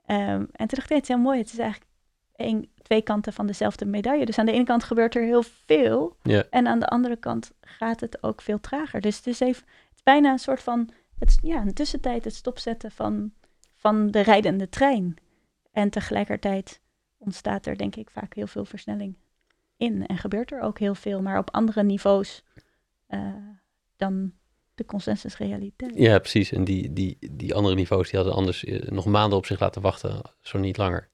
Um, en toen dacht ik, het is heel mooi, het is eigenlijk een, twee kanten van dezelfde medaille. Dus aan de ene kant gebeurt er heel veel. En aan de andere kant gaat het ook veel trager. Dus het is, even, het is bijna een soort van, het, ja, een tussentijd het stopzetten van, van de rijdende trein. En tegelijkertijd ontstaat er denk ik vaak heel veel versnelling in. En gebeurt er ook heel veel, maar op andere niveaus uh, dan de consensusrealiteit. Ja, precies. En die, die, die andere niveaus die hadden anders uh, nog maanden op zich laten wachten, zo niet langer.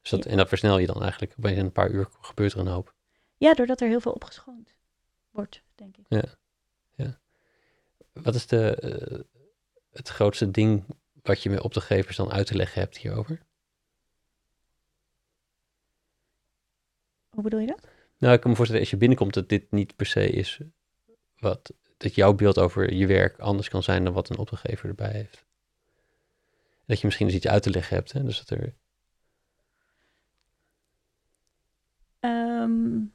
Dus dat, ja. En dat versnel je dan eigenlijk. Opeens in een paar uur gebeurt er een hoop. Ja, doordat er heel veel opgeschoond wordt, denk ik. Ja, ja. Wat is de, uh, het grootste ding wat je met opdrachtgevers dan uit te leggen hebt hierover? Hoe bedoel je dat? Nou, ik kan me voorstellen als je binnenkomt dat dit niet per se is wat dat jouw beeld over je werk anders kan zijn dan wat een opdrachtgever erbij heeft. Dat je misschien eens iets uit te leggen hebt, hè? dus dat er Um,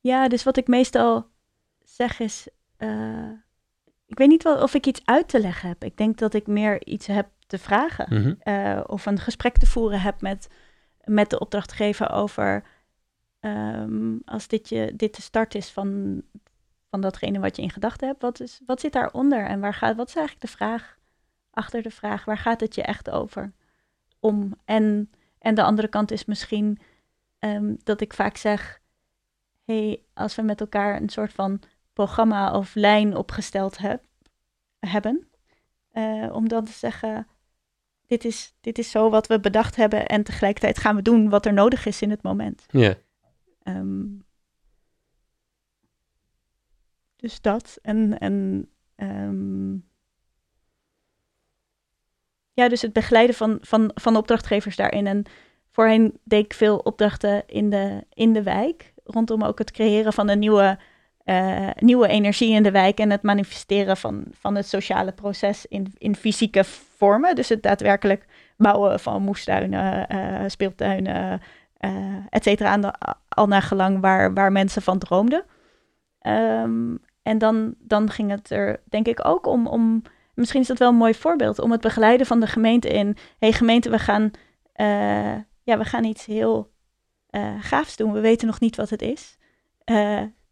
ja, dus wat ik meestal zeg is. Uh, ik weet niet wel of ik iets uit te leggen heb. Ik denk dat ik meer iets heb te vragen. Mm -hmm. uh, of een gesprek te voeren heb met, met de opdrachtgever over. Um, als dit, je, dit de start is van, van datgene wat je in gedachten hebt, wat, is, wat zit daaronder en waar gaat, wat is eigenlijk de vraag achter de vraag waar gaat het je echt over? Om. En, en de andere kant is misschien ehm, dat ik vaak zeg: hey, als we met elkaar een soort van programma of lijn opgesteld heb, hebben, uh, om dan te zeggen: dit is, dit is zo wat we bedacht hebben en tegelijkertijd gaan we doen wat er nodig is in het moment. Ja. Um, dus dat. En, en um, ja, dus het begeleiden van, van, van opdrachtgevers daarin. En voorheen deed ik veel opdrachten in de, in de wijk. Rondom ook het creëren van een nieuwe, uh, nieuwe energie in de wijk. En het manifesteren van, van het sociale proces in, in fysieke vormen. Dus het daadwerkelijk bouwen van moestuinen, uh, speeltuinen, uh, et cetera. Al naar gelang waar, waar mensen van droomden. Um, en dan, dan ging het er denk ik ook om, om, misschien is dat wel een mooi voorbeeld, om het begeleiden van de gemeente in, hey gemeente, we gaan, ja, we gaan iets heel gaafs doen. We weten nog niet wat het is,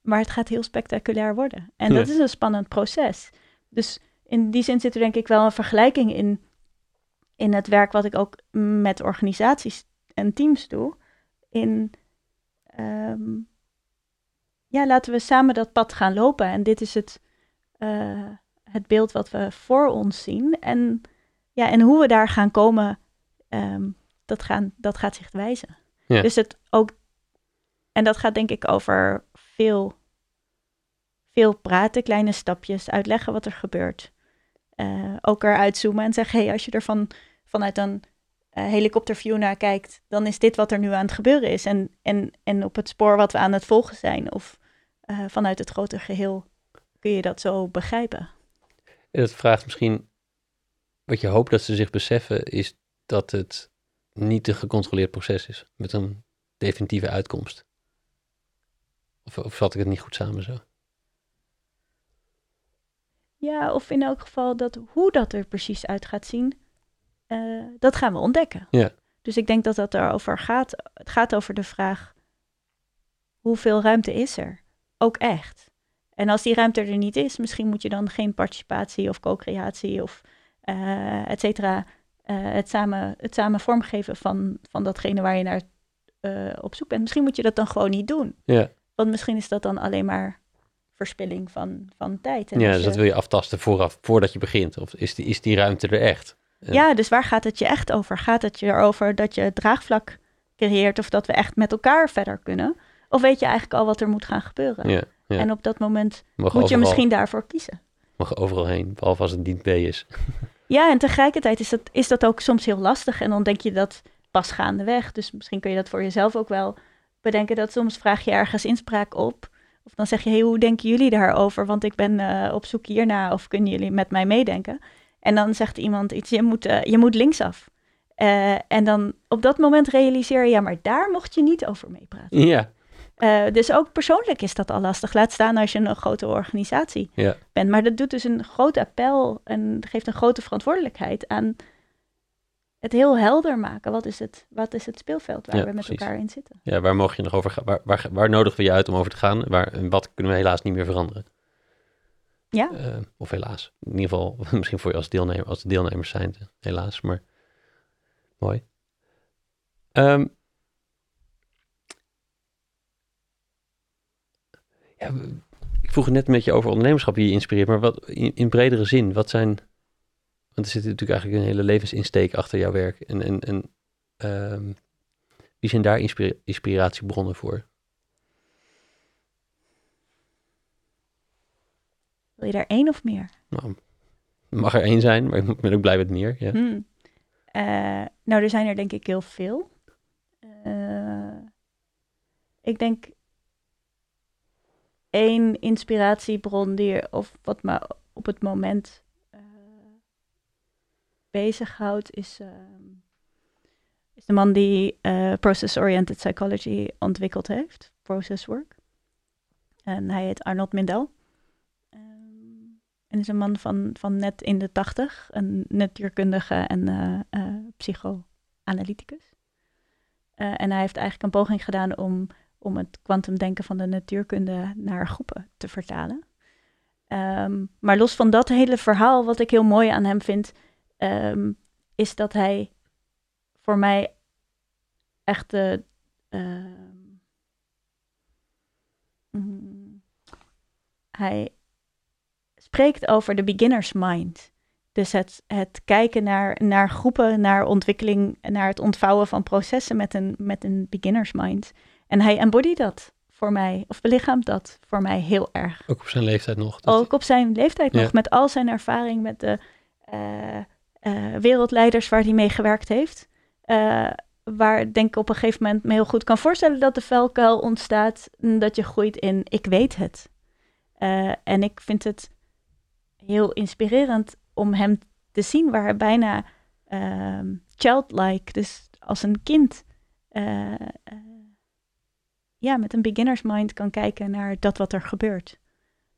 maar het gaat heel spectaculair worden. En dat is een spannend proces. Dus in die zin zit er denk ik wel een vergelijking in, in het werk wat ik ook met organisaties en teams doe. In um, ja, laten we samen dat pad gaan lopen. En dit is het, uh, het beeld wat we voor ons zien. En, ja, en hoe we daar gaan komen, um, dat, gaan, dat gaat zich wijzen. Ja. Dus het ook, en dat gaat denk ik over veel, veel praten, kleine stapjes, uitleggen wat er gebeurt. Uh, ook eruit zoomen en zeggen, hey, als je er van, vanuit een uh, helikopterview naar kijkt, dan is dit wat er nu aan het gebeuren is. En, en, en op het spoor wat we aan het volgen zijn. Of uh, vanuit het grote geheel kun je dat zo begrijpen. En dat vraagt misschien, wat je hoopt dat ze zich beseffen, is dat het niet een gecontroleerd proces is met een definitieve uitkomst. Of, of vat ik het niet goed samen zo? Ja, of in elk geval dat hoe dat er precies uit gaat zien, uh, dat gaan we ontdekken. Ja. Dus ik denk dat dat erover gaat. Het gaat over de vraag: hoeveel ruimte is er? ook echt. En als die ruimte er niet is, misschien moet je dan geen participatie of co-creatie of uh, et cetera, uh, het, samen, het samen vormgeven van, van datgene waar je naar op zoek bent. Misschien moet je dat dan gewoon niet doen. Ja. Want misschien is dat dan alleen maar verspilling van, van tijd. En ja, dus je... dat wil je aftasten vooraf, voordat je begint. Of is die, is die ruimte er echt? En... Ja, dus waar gaat het je echt over? Gaat het je erover dat je draagvlak creëert of dat we echt met elkaar verder kunnen? Of weet je eigenlijk al wat er moet gaan gebeuren? Ja, ja. En op dat moment mag moet je misschien daarvoor kiezen. Mag overal heen, behalve als het niet B is. ja, en tegelijkertijd is dat, is dat ook soms heel lastig. En dan denk je dat pas gaandeweg. Dus misschien kun je dat voor jezelf ook wel bedenken. Dat soms vraag je ergens inspraak op. Of dan zeg je, hey, hoe denken jullie daarover? Want ik ben uh, op zoek hierna. Of kunnen jullie met mij meedenken? En dan zegt iemand iets, je moet, uh, je moet linksaf. Uh, en dan op dat moment realiseer je, ja, maar daar mocht je niet over meepraten. Ja, uh, dus ook persoonlijk is dat al lastig. Laat staan als je een grote organisatie ja. bent. Maar dat doet dus een groot appel en geeft een grote verantwoordelijkheid aan het heel helder maken. Wat is het, wat is het speelveld waar ja, we met precies. elkaar in zitten? Ja, waar mogen je nog over gaan? Waar, waar, waar nodigen we je uit om over te gaan? Waar, en wat kunnen we helaas niet meer veranderen? Ja. Uh, of helaas. In ieder geval, misschien voor je als deelnemer, als de deelnemers zijn, helaas. Maar mooi. Um, ja, ik vroeg het net met je over ondernemerschap die je inspireert, maar wat in, in, bredere zin, wat zijn, want er zit natuurlijk eigenlijk een hele levensinsteek achter jouw werk en, en, en um, wie zijn daar inspira inspiratiebronnen voor? Wil je daar één of meer? Nou, mag er één zijn, maar ik ben ook blij met meer. Ja. Hmm. Uh, nou, er zijn er denk ik heel veel. Uh, ik denk één inspiratiebron die, of wat me op het moment bezighoudt, is, uh, is de man die uh, process-oriented psychology ontwikkeld heeft, process work. En hij heet Arnold Mindel. Um, en is een man van, van net in de tachtig, een natuurkundige en psychoanalyticus. en hij heeft eigenlijk een poging gedaan om om het kwantumdenken van de natuurkunde naar groepen te vertalen. Um, maar los van dat hele verhaal, wat ik heel mooi aan hem vind, ehm, is dat hij voor mij echt de. ehm, mm, hij spreekt over de beginner's mind. Dus het, het kijken naar, naar groepen, naar ontwikkeling, naar het ontvouwen van processen met een, met een beginner's mind. En hij embodied dat voor mij, of belichaamt dat voor mij heel erg. Ook op zijn leeftijd nog. Dat- Ook op zijn leeftijd nog, met al zijn ervaring met de eh, eh, wereldleiders waar hij mee gewerkt heeft. Eh, waar denk ik op een gegeven moment me heel goed kan voorstellen dat de vuilkuil ontstaat. en Dat je groeit in ik weet het. Eh, en ik vind het heel inspirerend om hem te zien waar hij bijna ehm, childlike, dus als een kind, ja, met een beginner's mind kan kijken naar dat wat er gebeurt.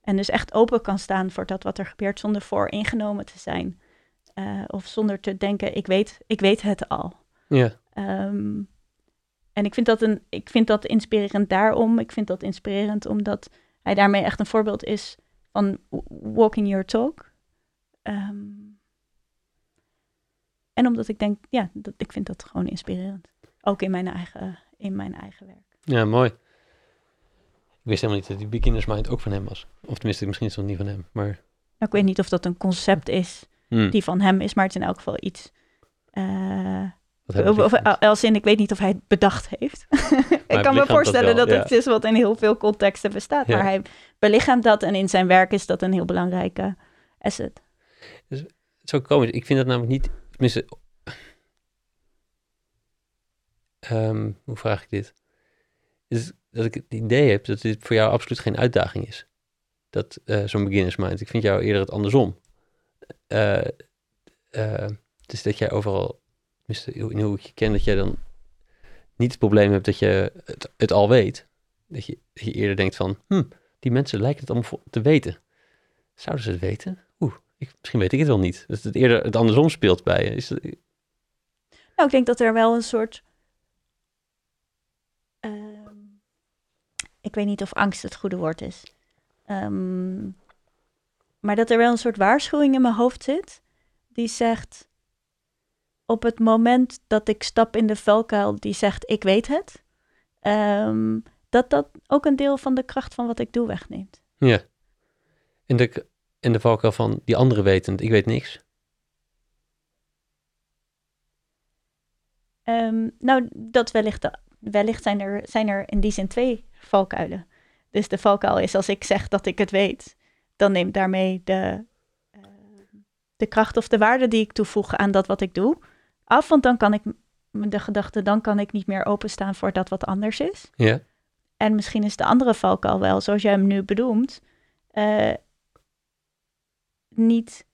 En dus echt open kan staan voor dat wat er gebeurt zonder vooringenomen te zijn. Eh, of zonder te denken, ik weet, ik weet het al. Ja, Ehm, en ik vind, dat een, ik vind dat inspirerend daarom. Ik vind dat inspirerend omdat hij daarmee echt een voorbeeld is van walking your talk. Ehm, en omdat ik denk, ja, dat, ik vind dat gewoon inspirerend. Ook in mijn eigen, in mijn eigen werk. ja, mooi. Ik wist helemaal niet dat die beginner's mind ook van hem was. Of tenminste, misschien is het nog niet van hem. Maar Nou, ik weet niet of dat een concept is hmm, die van hem is, maar het is in elk geval iets. eh, hebben of, gevoeld? als in, ik weet niet of hij het bedacht heeft. ik kan me dat voorstellen wel, dat, ja. het is wat in heel veel contexten bestaat. Ja. Maar hij belichaamt dat en in zijn werk is dat een heel belangrijke asset. Het is ook komisch. Ik vind dat namelijk niet... Tenminste... ehm, hoe vraag ik dit? Is dat ik het idee heb dat dit voor jou absoluut geen uitdaging is. Dat eh, zo'n beginners mind. Ik vind jou eerder het andersom. Eh, dus dat jij overal... In hoe ik je ken, dat jij dan niet het probleem hebt dat je het, al weet. Dat je, je eerder denkt van... Hm, die mensen lijken het allemaal te weten. Zouden ze het weten? Oeh, ik, misschien weet ik het wel niet. Dat het eerder het andersom speelt bij je. Is Nou, ik denk dat er wel een soort. ehm, ik weet niet of angst het goede woord is. Ehm, maar dat er wel een soort waarschuwing in mijn hoofd zit. Die zegt. Op het moment dat ik stap in de vuilkuil die zegt: Ik weet het. ehm, dat dat ook een deel van de kracht van wat ik doe wegneemt. ja. En de, en de valkuil van die andere wetend, ik weet niks. Ehm, nou, dat wellicht, wellicht zijn, er, zijn er in die zin twee valkuilen. Dus de valkuil is als ik zeg dat ik het weet, dan neemt daarmee de, eh, de kracht of de waarde die ik toevoeg aan dat wat ik doe af. Want dan kan ik de gedachte, dan kan ik niet meer openstaan voor dat wat anders is. Ja, En misschien is de andere valkuil wel, zoals jij hem nu bedoelt, eh, niet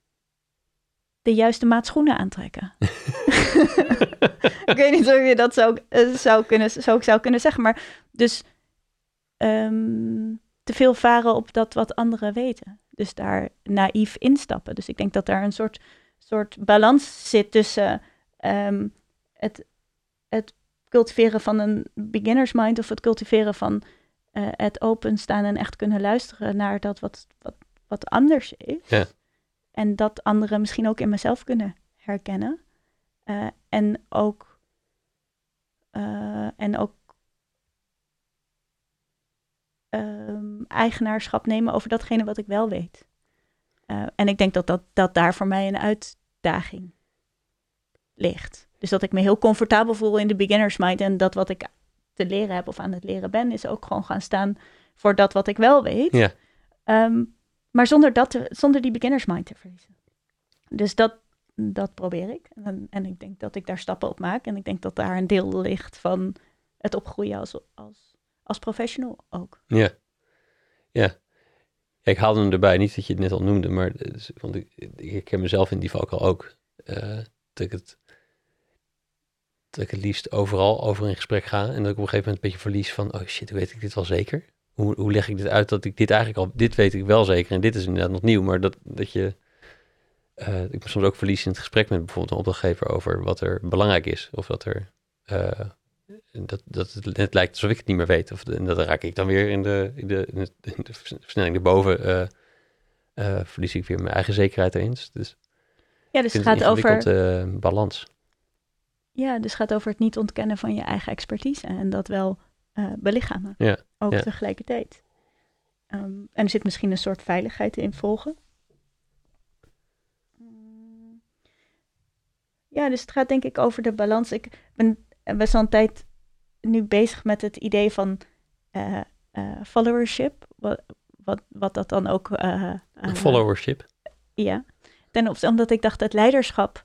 de juiste maat schoenen aantrekken. ik weet niet of je dat zou, eh, zou, kunnen, zou, zou kunnen zeggen, maar dus ehm, te veel varen op dat wat anderen weten. Dus daar naïef instappen. Dus ik denk dat daar een soort, soort balans zit tussen ehm, het, het cultiveren van een beginner's mind of het cultiveren van eh, het openstaan en echt kunnen luisteren naar dat wat, wat, wat anders is. Ja. En dat anderen misschien ook in mezelf kunnen herkennen. Eh, en ook, eh, en ook ehm, eigenaarschap nemen over datgene wat ik wel weet. Eh, en ik denk dat, dat dat daar voor mij een uitdaging ligt. Dus dat ik me heel comfortabel voel in de beginner's mind. En dat wat ik te leren heb of aan het leren ben, is ook gewoon gaan staan voor dat wat ik wel weet. Ja. Ehm, maar zonder, dat te- zonder die beginner's mind te verliezen. Dus dat, dat probeer ik. En, en ik denk dat ik daar stappen op maak. En ik denk dat daar een deel ligt van het opgroeien als, als, als professional ook. ja, ja. Ik haalde hem erbij, niet dat je het net al noemde, maar het is- want ik, ik ken mezelf in die valkuil ook. eh, dat, ik het, dat ik het liefst overal over in gesprek ga en dat ik op een gegeven moment een beetje verlies van, oh shit, weet ik dit wel zeker? Hoe, hoe leg ik dit uit dat ik dit eigenlijk al, dit weet ik wel zeker en dit is inderdaad nog nieuw, maar dat, dat je, eh, ik me soms ook verlies in het gesprek met bijvoorbeeld een opdrachtgever over wat er belangrijk is of dat er, eh, dat, dat het lijkt alsof ik het niet meer weet. Of en dat raak ik dan weer in de, in de, in de, in de versnelling erboven. eh verlies ik weer mijn eigen zekerheid erin. Dus Ja, dus het gaat over. eh, balans. Ja, dus het gaat over het niet ontkennen van je eigen expertise en dat wel belichamen. Ja, Ook ja. tegelijkertijd. Ehm, en er zit misschien een soort veiligheid in volgen. Mm. Ja, dus het gaat denk ik over de balans. Ik ben best wel een tijd nu bezig met het idee van eh, eh, followership. Wat, wat, wat dat dan ook... eh, Followership. ja, ten opzichte, omdat ik dacht dat leiderschap.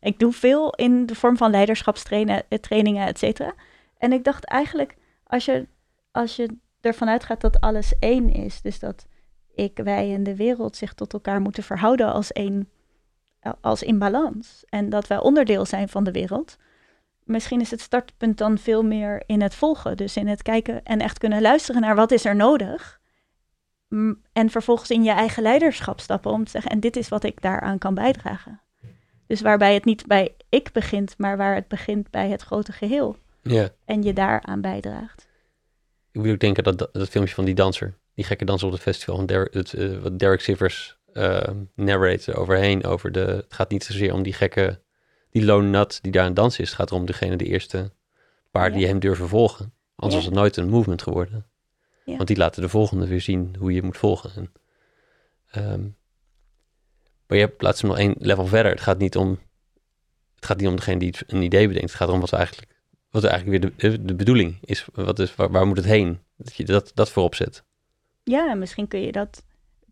ik doe veel in de vorm van leiderschapstrainingen, trainingen, et cetera. En ik dacht eigenlijk, als je, als je ervan uitgaat dat alles één is, dus dat ik, wij en de wereld zich tot elkaar moeten verhouden als één, als in balans. En dat wij onderdeel zijn van de wereld. Misschien is het startpunt dan veel meer in het volgen. Dus in het kijken en echt kunnen luisteren naar wat is er nodig. En vervolgens in je eigen leiderschap stappen om te zeggen, en dit is wat ik daaraan kan bijdragen. Dus waarbij het niet bij ik begint, maar waar het begint bij het grote geheel. Ja. En je daaraan bijdraagt. Ik moet ook denken dat, dat dat filmpje van die danser, die gekke danser op het festival, Der, het, eh, wat Derek Sivers eh narrate overheen over de, het gaat niet zozeer om die gekke, die lone nut die daar aan dansen is. Het gaat erom degene, de eerste paar die hem durven volgen. Anders was het nooit een movement geworden. Ja. Want die laten de volgende weer zien hoe je moet volgen. En, ehm, maar je plaatst hem nog één level verder. Het gaat niet om, het gaat niet om degene die het- een idee bedenkt. Het gaat erom wat eigenlijk, wat eigenlijk weer de, de bedoeling is. Wat is waar, waar moet het heen? Dat je dat, dat voorop zet. Ja, en misschien kun je dat,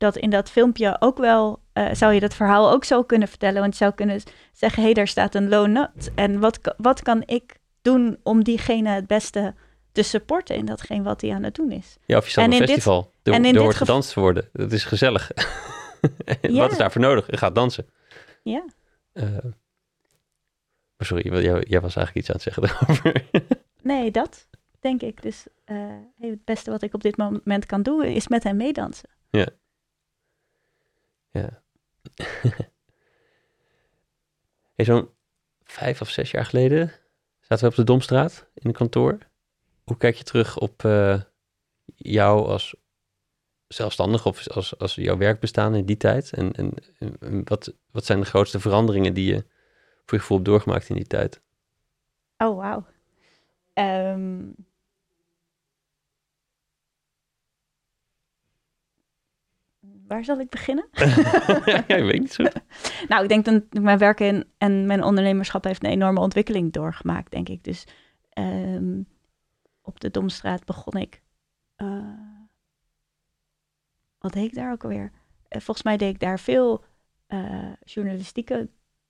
dat in dat filmpje ook wel, eh, zou je dat verhaal ook zo kunnen vertellen. Want je zou kunnen zeggen, hé, hey, daar staat een low nut. En wat, wat kan ik doen om diegene het beste te supporten in datgene wat hij aan het doen is? Ja, of je staat op een dit- festival. Er, en in dit gev- gedanst te worden. Dat is gezellig. Wat is daarvoor nodig? Je gaat dansen. Ja. Eh, sorry, jij, jij was eigenlijk iets aan het zeggen daarover. Nee, dat denk ik. Dus eh, het beste wat ik op dit moment kan doen is met hem meedansen. Ja. hey, Zo'n vijf of zes jaar geleden zaten we op de Domstraat in een kantoor. Hoe kijk je terug op eh, jou als zelfstandig of als, als jouw werkbestaan in die tijd? En, en, wat, wat zijn de grootste veranderingen die je voor je gevoel doorgemaakt in die tijd? Oh, wauw. Ehm, waar zal ik beginnen? ja, ik weet niet zo. Nou, ik denk dat mijn werk in, en mijn ondernemerschap heeft een enorme ontwikkeling doorgemaakt, denk ik. Dus ehm, op de Domstraat begon ik. eh, wat deed ik daar ook alweer? Eh, volgens mij deed ik daar veel eh, journalistieke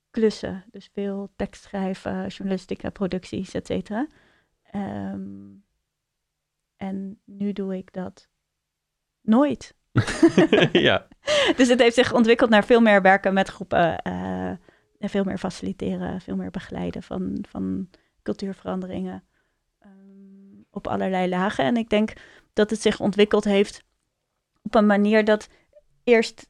klussen. Dus veel tekstschrijven, journalistieke producties, et cetera. Ehm, en nu doe ik dat nooit. ja, Dus het heeft zich ontwikkeld naar veel meer werken met groepen. eh, en veel meer faciliteren, veel meer begeleiden van, van cultuurveranderingen. ehm, op allerlei lagen. En ik denk dat het zich ontwikkeld heeft op een manier dat eerst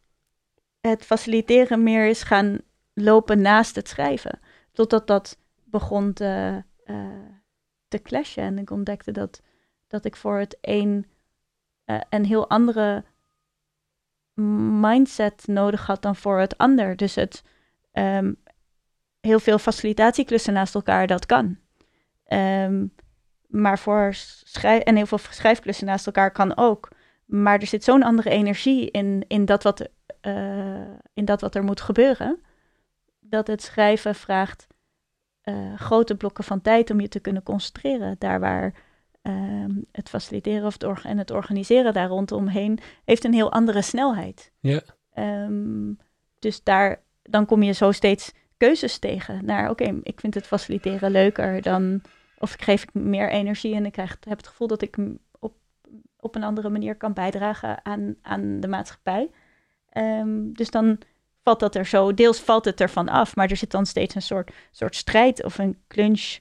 het faciliteren meer is gaan lopen naast het schrijven. Totdat dat begon te, eh, te clashen. En ik ontdekte dat, dat ik voor het een eh, een heel andere mindset nodig had dan voor het ander. Dus het ehm, heel veel facilitatieklussen naast elkaar, dat kan. Ehm, maar voor schrijf en heel veel schrijfklussen naast elkaar kan ook. Maar er zit zo'n andere energie in, in, dat wat, eh, in dat wat er moet gebeuren. Dat het schrijven vraagt eh, grote blokken van tijd om je te kunnen concentreren. Daar waar ehm, het faciliteren of het en het organiseren daar rondomheen heeft een heel andere snelheid. Ja. Ehm, dus daar, dan kom je zo steeds keuzes tegen. Naar, oké, ik vind het faciliteren leuker dan... Of ik geef ik meer energie en ik krijg, heb het gevoel dat ik op, op een andere manier kan bijdragen aan, aan de maatschappij. Ehm, dus dan valt dat er zo, deels valt het ervan af, maar er zit dan steeds een soort, soort strijd of een clinch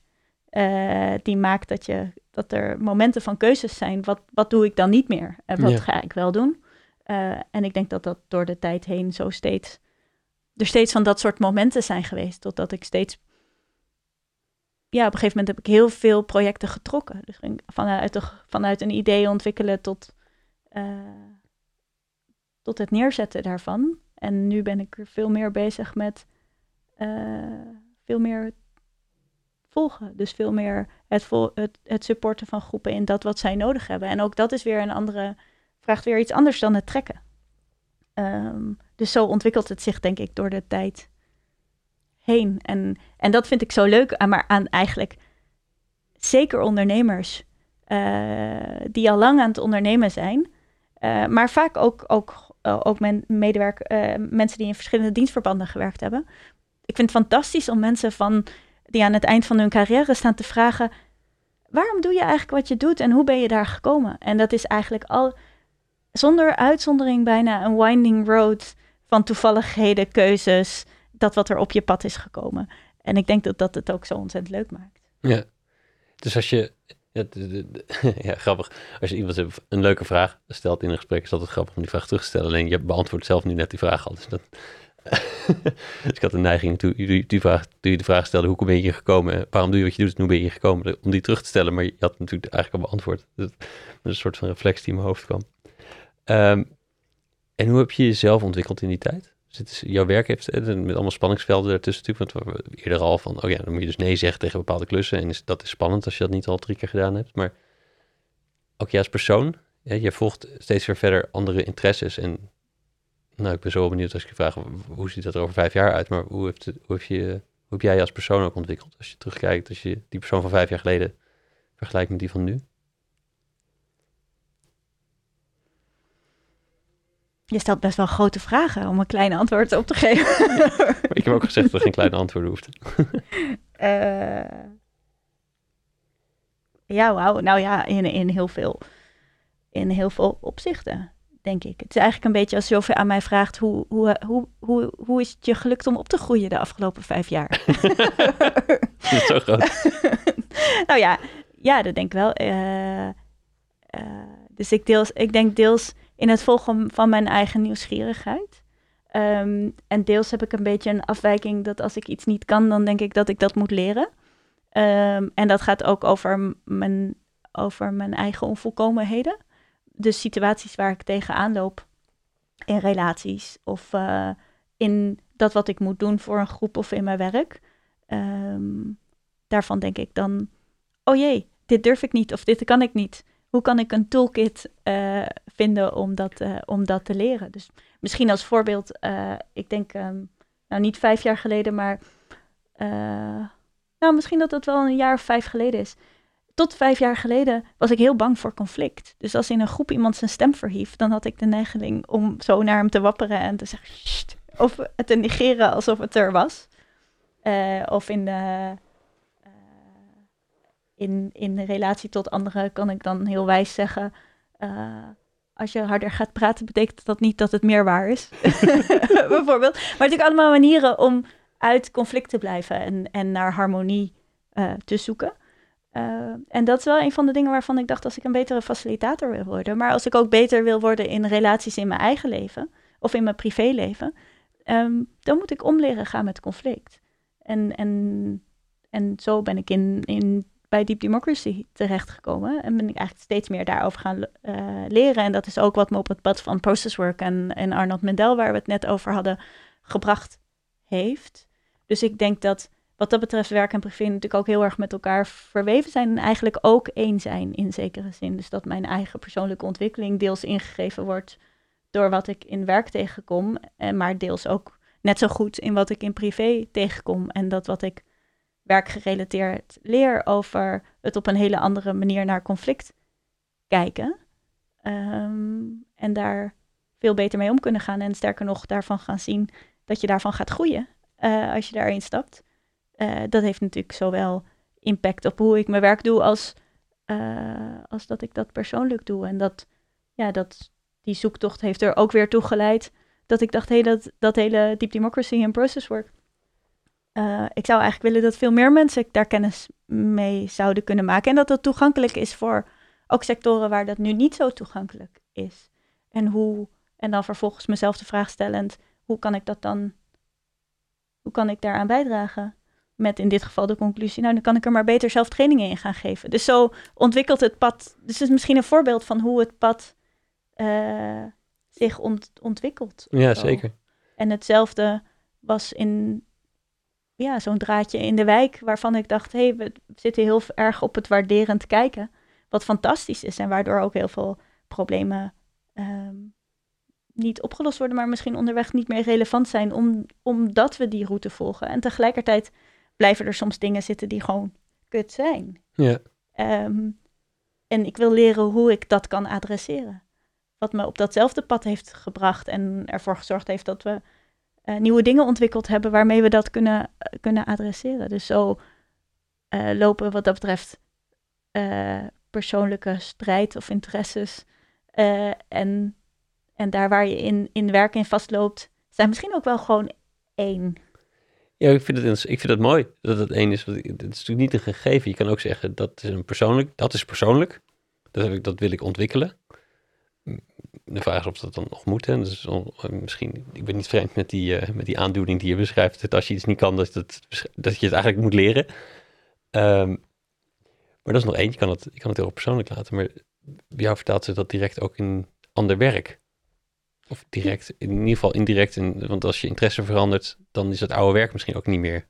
eh, die maakt dat, je, dat er momenten van keuzes zijn. Wat, wat doe ik dan niet meer en wat Ja. ga ik wel doen? Eh, en ik denk dat dat door de tijd heen zo steeds, er steeds van dat soort momenten zijn geweest, totdat ik steeds, ja, op een gegeven moment heb ik heel veel projecten getrokken. Dus vanuit, de, vanuit een idee ontwikkelen tot, eh, tot het neerzetten daarvan. En nu ben ik er veel meer bezig met uh, veel meer volgen. Dus veel meer het, het, het supporten van groepen in dat wat zij nodig hebben. En ook dat is weer een andere, vraagt weer iets anders dan het trekken. Um, dus zo ontwikkelt het zich, denk ik, door de tijd heen. En, en dat vind ik zo leuk, maar aan eigenlijk zeker ondernemers uh, die al lang aan het ondernemen zijn, uh, maar vaak ook, ook, ook medewerk, mensen die in verschillende dienstverbanden gewerkt hebben. Ik vind het fantastisch om mensen van, die aan het eind van hun carrière staan te vragen: waarom doe je eigenlijk wat je doet en hoe ben je daar gekomen? En dat is eigenlijk al zonder uitzondering bijna een winding road van toevalligheden, keuzes, dat wat er op je pad is gekomen. En ik denk dat dat het ook zo ontzettend leuk maakt. Ja, dus als je, ja, grappig, als je iemand een leuke vraag stelt in een gesprek, is het grappig om die vraag terug te stellen. Alleen je beantwoordt zelf nu net die vraag al. Dus, dat, dus ik had een neiging toen je, die vraag, toen je de vraag stelde, hoe ben je hier gekomen? Waarom doe je wat je doet? Hoe ben je hier gekomen? Om die terug te stellen, maar je had natuurlijk eigenlijk al beantwoord. Dus, een soort van reflex die in mijn hoofd kwam. Um, en hoe heb je jezelf ontwikkeld in die tijd? Dus jouw werk heeft eh, met allemaal spanningsvelden ertussen natuurlijk. Want we eerder al van, oh ja, dan moet je dus nee zeggen tegen bepaalde klussen. En is, dat is spannend als je dat niet al drie keer gedaan hebt. Maar ook jij als persoon, ja, je volgt steeds weer verder andere interesses. En nou, ik ben zo wel benieuwd als ik je vraag, hoe ziet dat er over vijf jaar uit? Maar hoe, heeft het, hoe, heb je, hoe heb jij je als persoon ook ontwikkeld? Als je terugkijkt, als je die persoon van vijf jaar geleden vergelijkt met die van nu? Je stelt best wel grote vragen om een kleine antwoord op te geven. ik heb ook gezegd dat er geen kleine antwoorden hoeft. uh, ja, wauw. Nou ja, in, in, heel veel, in heel veel opzichten, denk ik. Het is eigenlijk een beetje als je aan mij vraagt... Hoe, hoe, hoe, hoe, hoe is het je gelukt om op te groeien de afgelopen vijf jaar? dat is zo groot. nou ja, ja, dat denk ik wel. Uh, uh, dus ik, deels, ik denk deels in het volgen van mijn eigen nieuwsgierigheid. Ehm, en deels heb ik een beetje een afwijking dat als ik iets niet kan, dan denk ik dat ik dat moet leren. Um, en dat gaat ook over mijn, over mijn eigen onvolkomenheden. Dus situaties waar ik tegenaan loop in relaties of uh, in dat wat ik moet doen voor een groep of in mijn werk. Um, daarvan denk ik dan, oh jee, dit durf ik niet of dit kan ik niet hoe kan ik een toolkit uh, vinden om dat, uh, om dat te leren? Dus misschien als voorbeeld, ik denk, um, nou niet vijf jaar geleden, maar nou, misschien dat het wel een jaar of vijf geleden is. Tot vijf jaar geleden was ik heel bang voor conflict. Dus als in een groep iemand zijn stem verhief, dan had ik de neiging om zo naar hem te wapperen en te zeggen, Sst, of het te negeren alsof het er was. of in de in, in relatie tot anderen kan ik dan heel wijs zeggen. Uh, als je harder gaat praten, betekent dat niet dat het meer waar is. Bijvoorbeeld. Maar natuurlijk allemaal manieren om uit conflict te blijven en, en naar harmonie te zoeken. Uh, en dat is wel een van de dingen waarvan ik dacht, als ik een betere facilitator wil worden, maar als ik ook beter wil worden in relaties in mijn eigen leven of in mijn privéleven, um, dan moet ik omleren gaan met conflict. En, en, en zo ben ik in, in bij Deep Democracy terechtgekomen. En ben ik eigenlijk steeds meer daarover gaan uh, leren. En dat is ook wat me op het pad van Process Work en, en Arnold Mendel, waar we het net over hadden, gebracht heeft. Dus ik denk dat wat dat betreft werk en privé natuurlijk ook heel erg met elkaar verweven zijn. En eigenlijk ook één zijn in zekere zin. Dus dat mijn eigen persoonlijke ontwikkeling deels ingegeven wordt door wat ik in werk tegenkom. En maar deels ook net zo goed in wat ik in privé tegenkom. En dat wat ik werkgerelateerd leer over het op een hele andere manier naar conflict kijken. Ehm, en daar veel beter mee om kunnen gaan. En sterker nog, daarvan gaan zien dat je daarvan gaat groeien uh, als je daarin stapt. Uh, dat heeft natuurlijk zowel impact op hoe ik mijn werk doe als, uh, als dat ik dat persoonlijk doe. En dat, ja, dat, die zoektocht heeft er ook weer toe geleid dat ik dacht, hey, dat, dat hele deep democracy en process work, uh, ik zou eigenlijk willen dat veel meer mensen daar kennis mee zouden kunnen maken. En dat dat toegankelijk is voor ook sectoren waar dat nu niet zo toegankelijk is. En hoe, en dan vervolgens mezelf de vraag stellend, hoe kan ik dat dan, hoe kan ik daaraan bijdragen? Met in dit geval de conclusie, nou dan kan ik er maar beter zelf trainingen in gaan geven. Dus zo ontwikkelt het pad, dus het is misschien een voorbeeld van hoe het pad uh, zich ont, ontwikkelt. Ja, zeker. En hetzelfde was in ja, zo'n draadje in de wijk, waarvan ik dacht, hé, hey, we zitten heel erg op het waarderend kijken. Wat fantastisch is en waardoor ook heel veel problemen ehm, niet opgelost worden, maar misschien onderweg niet meer relevant zijn, om, omdat we die route volgen. En tegelijkertijd blijven er soms dingen zitten die gewoon kut zijn. Ja. Ehm, en ik wil leren hoe ik dat kan adresseren. Wat me op datzelfde pad heeft gebracht en ervoor gezorgd heeft dat we uh, nieuwe dingen ontwikkeld hebben waarmee we dat kunnen, uh, kunnen adresseren. Dus zo uh, lopen wat dat betreft persoonlijke strijd of interesses en, en daar waar je in, in werk in vastloopt, zijn misschien ook wel gewoon één. Ja, ik vind het, ik vind het mooi dat het één is. Het is natuurlijk niet een gegeven. Je kan ook zeggen dat is een persoonlijk, dat is persoonlijk. Dat, dat wil ik ontwikkelen de vraag is of dat dan nog moet. Hè? Dus misschien, ik ben niet vreemd met die, uh, met die aandoening die je beschrijft. Dat als je iets niet kan, dat, dat, dat je het eigenlijk moet leren. Um, maar dat is nog één. Je kan het, je kan het heel persoonlijk laten. Maar bij jou vertaalt ze dat direct ook in ander werk. Of direct, in ieder geval indirect. In, want als je interesse verandert, dan is het oude werk misschien ook niet meer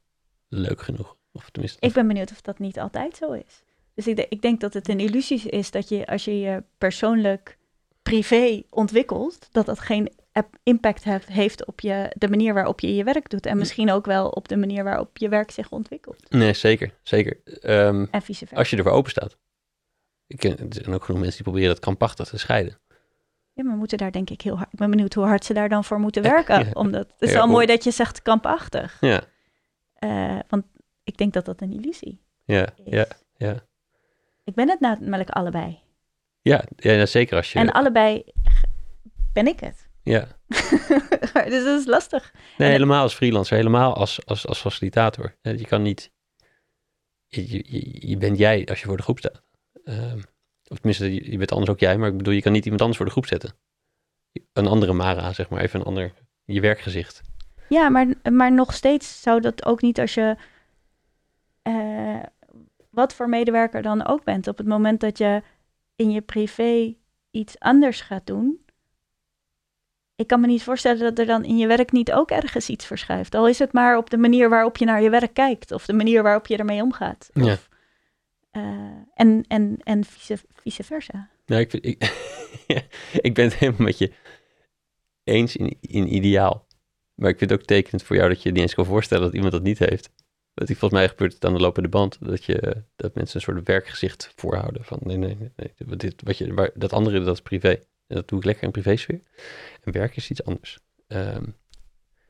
leuk genoeg. Of tenminste, ik ben benieuwd of dat niet altijd zo is. Dus ik, ik denk dat het een illusie is dat je als je je persoonlijk privé ontwikkelt, dat dat geen impact heeft op je, de manier waarop je je werk doet. En misschien ook wel op de manier waarop je werk zich ontwikkelt. Nee, zeker. zeker. Um, en vice versa. Als je ervoor open staat. Ik ken, er zijn ook genoeg mensen die proberen het krampachtig te scheiden. Ja, maar we moeten daar denk ik heel hard... Ik ben benieuwd hoe hard ze daar dan voor moeten werken. Ja. Omdat, het is wel mooi dat je zegt krampachtig. Ja. Uh, want ik denk dat dat een illusie ja, is. Ja, ja. Ik ben het namelijk allebei. Ja, ja, zeker als je... En allebei ben ik het. Ja. dus dat is lastig. Nee, en helemaal als freelancer, helemaal als, als, als facilitator. Je kan niet... Je, je, je bent jij als je voor de groep staat. Um, of tenminste, je, bent anders ook jij, maar ik bedoel, je kan niet iemand anders voor de groep zetten. Een andere Mara, zeg maar, even een ander, je werkgezicht. Ja, maar, maar nog steeds zou dat ook niet als je... Uh, wat voor medewerker dan ook bent. Op het moment dat je in je privé iets anders gaat doen, ik kan me niet voorstellen dat er dan in je werk niet ook ergens iets verschuift. Al is het maar op de manier waarop je naar je werk kijkt of de manier waarop je ermee omgaat. Of, ja. Uh, en en, en vice, vice versa. Nou, ik, vind, ik, ik ben het helemaal met je eens in, in ideaal. Maar ik vind het ook tekenend voor jou dat je niet eens kan voorstellen dat iemand dat niet heeft. Dat die volgens mij gebeurt het aan de lopende band. Dat, je, dat mensen een soort werkgezicht voorhouden. Van nee, nee, nee. nee dit, wat je, waar, dat andere, dat is privé. En dat doe ik lekker in privésfeer. En werk is iets anders. Um,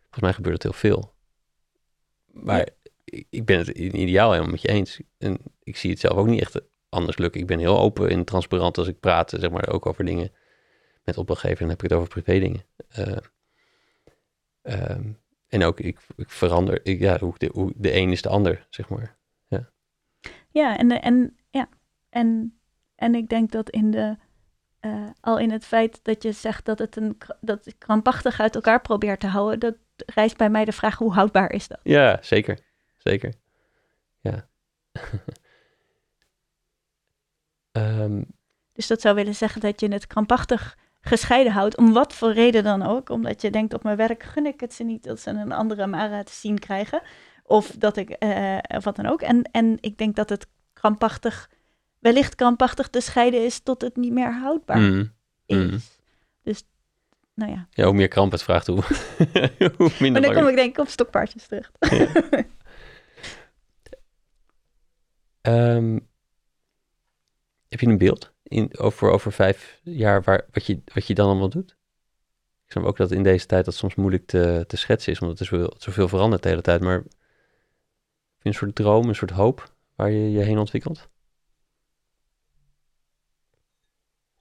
volgens mij gebeurt het heel veel. Maar ja. Ik, ben het in ideaal helemaal met je eens. En ik zie het zelf ook niet echt anders lukken. Ik ben heel open en transparant als ik praat, zeg maar, ook over dingen met opdrachtgever. Dan heb ik het over privé dingen. Uh, um, en ook, ik, ik verander, ik, ja, hoe de, hoe de een is de ander, zeg maar. Ja, ja en, en, ja. en, en ik denk dat in de, uh, al in het feit dat je zegt dat het een dat krampachtig uit elkaar probeert te houden, dat rijst bij mij de vraag hoe houdbaar is dat? Ja, zeker. Zeker. Ja. um, dus dat zou willen zeggen dat je het krampachtig gescheiden houdt, om wat voor reden dan ook. Omdat je denkt, op mijn werk gun ik het ze niet dat ze een andere Mara te zien krijgen. Of dat ik, uh, of wat dan ook. En, en ik denk dat het krampachtig, wellicht krampachtig te scheiden is tot het niet meer houdbaar mm. is. Mm. Dus, nou ja. Ja, hoe meer kramp het vraagt, hoe, hoe minder Maar dan kom ik denk ik op stokpaardjes terug. Ja. um, heb je een beeld? in, over, over vijf jaar waar, wat, je, wat je dan allemaal doet? Ik snap ook dat in deze tijd dat soms moeilijk te, te schetsen is, omdat er zoveel, zoveel verandert de hele tijd. Maar heb je een soort droom, een soort hoop waar je je heen ontwikkelt?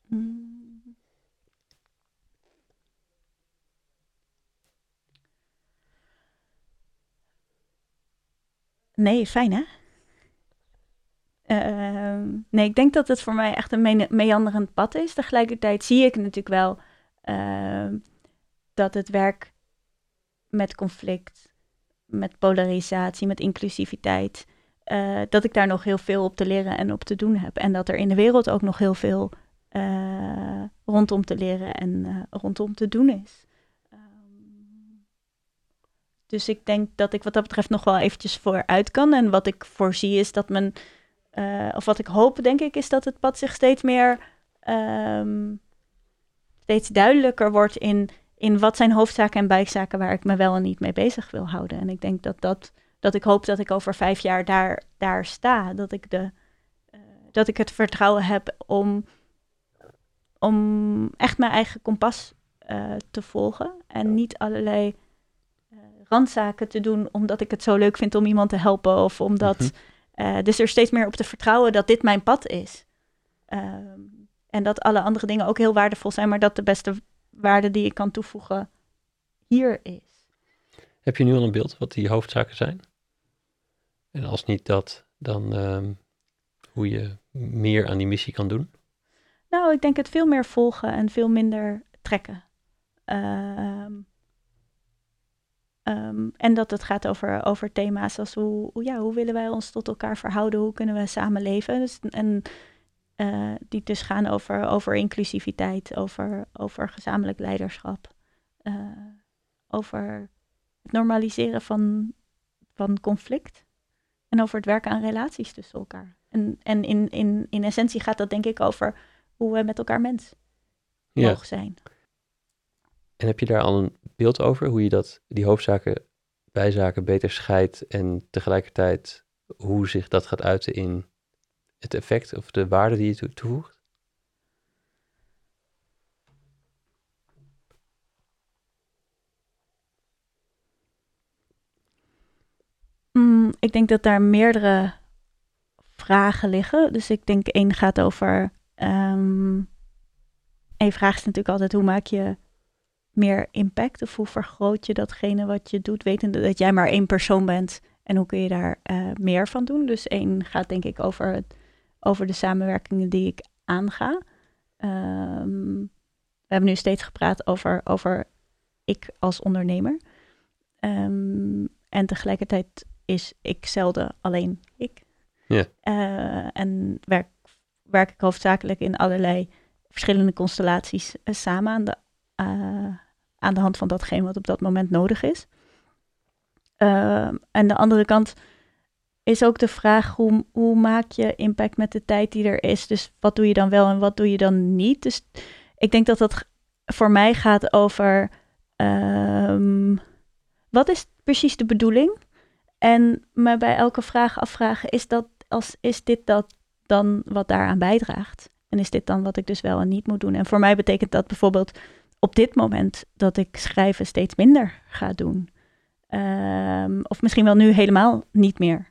Mm. Nee, fijn hè? Uh, nee, ik denk dat het voor mij echt een me meanderend pad is. Tegelijkertijd zie ik natuurlijk wel uh, dat het werk met conflict, met polarisatie, met inclusiviteit, uh, dat ik daar nog heel veel op te leren en op te doen heb. En dat er in de wereld ook nog heel veel eh, rondom te leren en rondom te doen is. Ehm, dus ik denk dat ik wat dat betreft nog wel eventjes vooruit kan. En wat ik voorzie is dat men, uh, of wat ik hoop denk ik, is dat het pad zich steeds meer, um, steeds duidelijker wordt in, in wat zijn hoofdzaken en bijzaken waar ik me wel en niet mee bezig wil houden. En ik denk dat dat, dat ik hoop dat ik over vijf jaar daar, daar sta. Dat ik, de, uh, dat ik het vertrouwen heb om, om echt mijn eigen kompas uh, te volgen. En niet allerlei randzaken te doen omdat ik het zo leuk vind om iemand te helpen. Of omdat. Mhm. Eh, dus er steeds meer op te vertrouwen dat dit mijn pad is. Ehm, en dat alle andere dingen ook heel waardevol zijn, maar dat de beste waarde die ik kan toevoegen hier is. Heb je nu al een beeld wat die hoofdzaken zijn? En als niet dat, dan ehm, hoe je meer aan die missie kan doen? Nou, ik denk het veel meer volgen en veel minder trekken. Uh, Ehm, en dat het gaat over, over thema's als hoe, hoe, ja, hoe willen wij ons tot elkaar verhouden, hoe kunnen we samenleven. Dus, en uh, die dus gaan over, over inclusiviteit, over, over gezamenlijk leiderschap, uh, over het normaliseren van, van conflict en over het werken aan relaties tussen elkaar. En, en in, in, in essentie gaat dat denk ik over hoe we met elkaar mens ja. mogen zijn. En heb je daar al een beeld over, hoe je dat, die hoofdzaken, bijzaken beter scheidt en tegelijkertijd hoe zich dat gaat uiten in het effect of de waarde die je toevoegt? Mm, ik denk dat daar meerdere vragen liggen. Dus ik denk één gaat over. Um, een vraag is natuurlijk altijd hoe maak je meer impact? Of hoe vergroot je datgene wat je doet, wetende dat jij maar één persoon bent? En hoe kun je daar uh, meer van doen? Dus één gaat denk ik over, het, over de samenwerkingen die ik aanga. Um, we hebben nu steeds gepraat over, over ik als ondernemer. Um, en tegelijkertijd is ik zelden alleen ik. Ja. Uh, en werk, werk ik hoofdzakelijk in allerlei verschillende constellaties uh, samen aan de uh, aan de hand van datgene wat op dat moment nodig is. Uh, en de andere kant is ook de vraag hoe, hoe maak je impact met de tijd die er is. Dus wat doe je dan wel en wat doe je dan niet. Dus ik denk dat dat voor mij gaat over um, wat is precies de bedoeling? En me bij elke vraag afvragen, is, dat, als, is dit dat dan wat daaraan bijdraagt? En is dit dan wat ik dus wel en niet moet doen? En voor mij betekent dat bijvoorbeeld op dit moment dat ik schrijven steeds minder ga doen. Um, of misschien wel nu helemaal niet meer.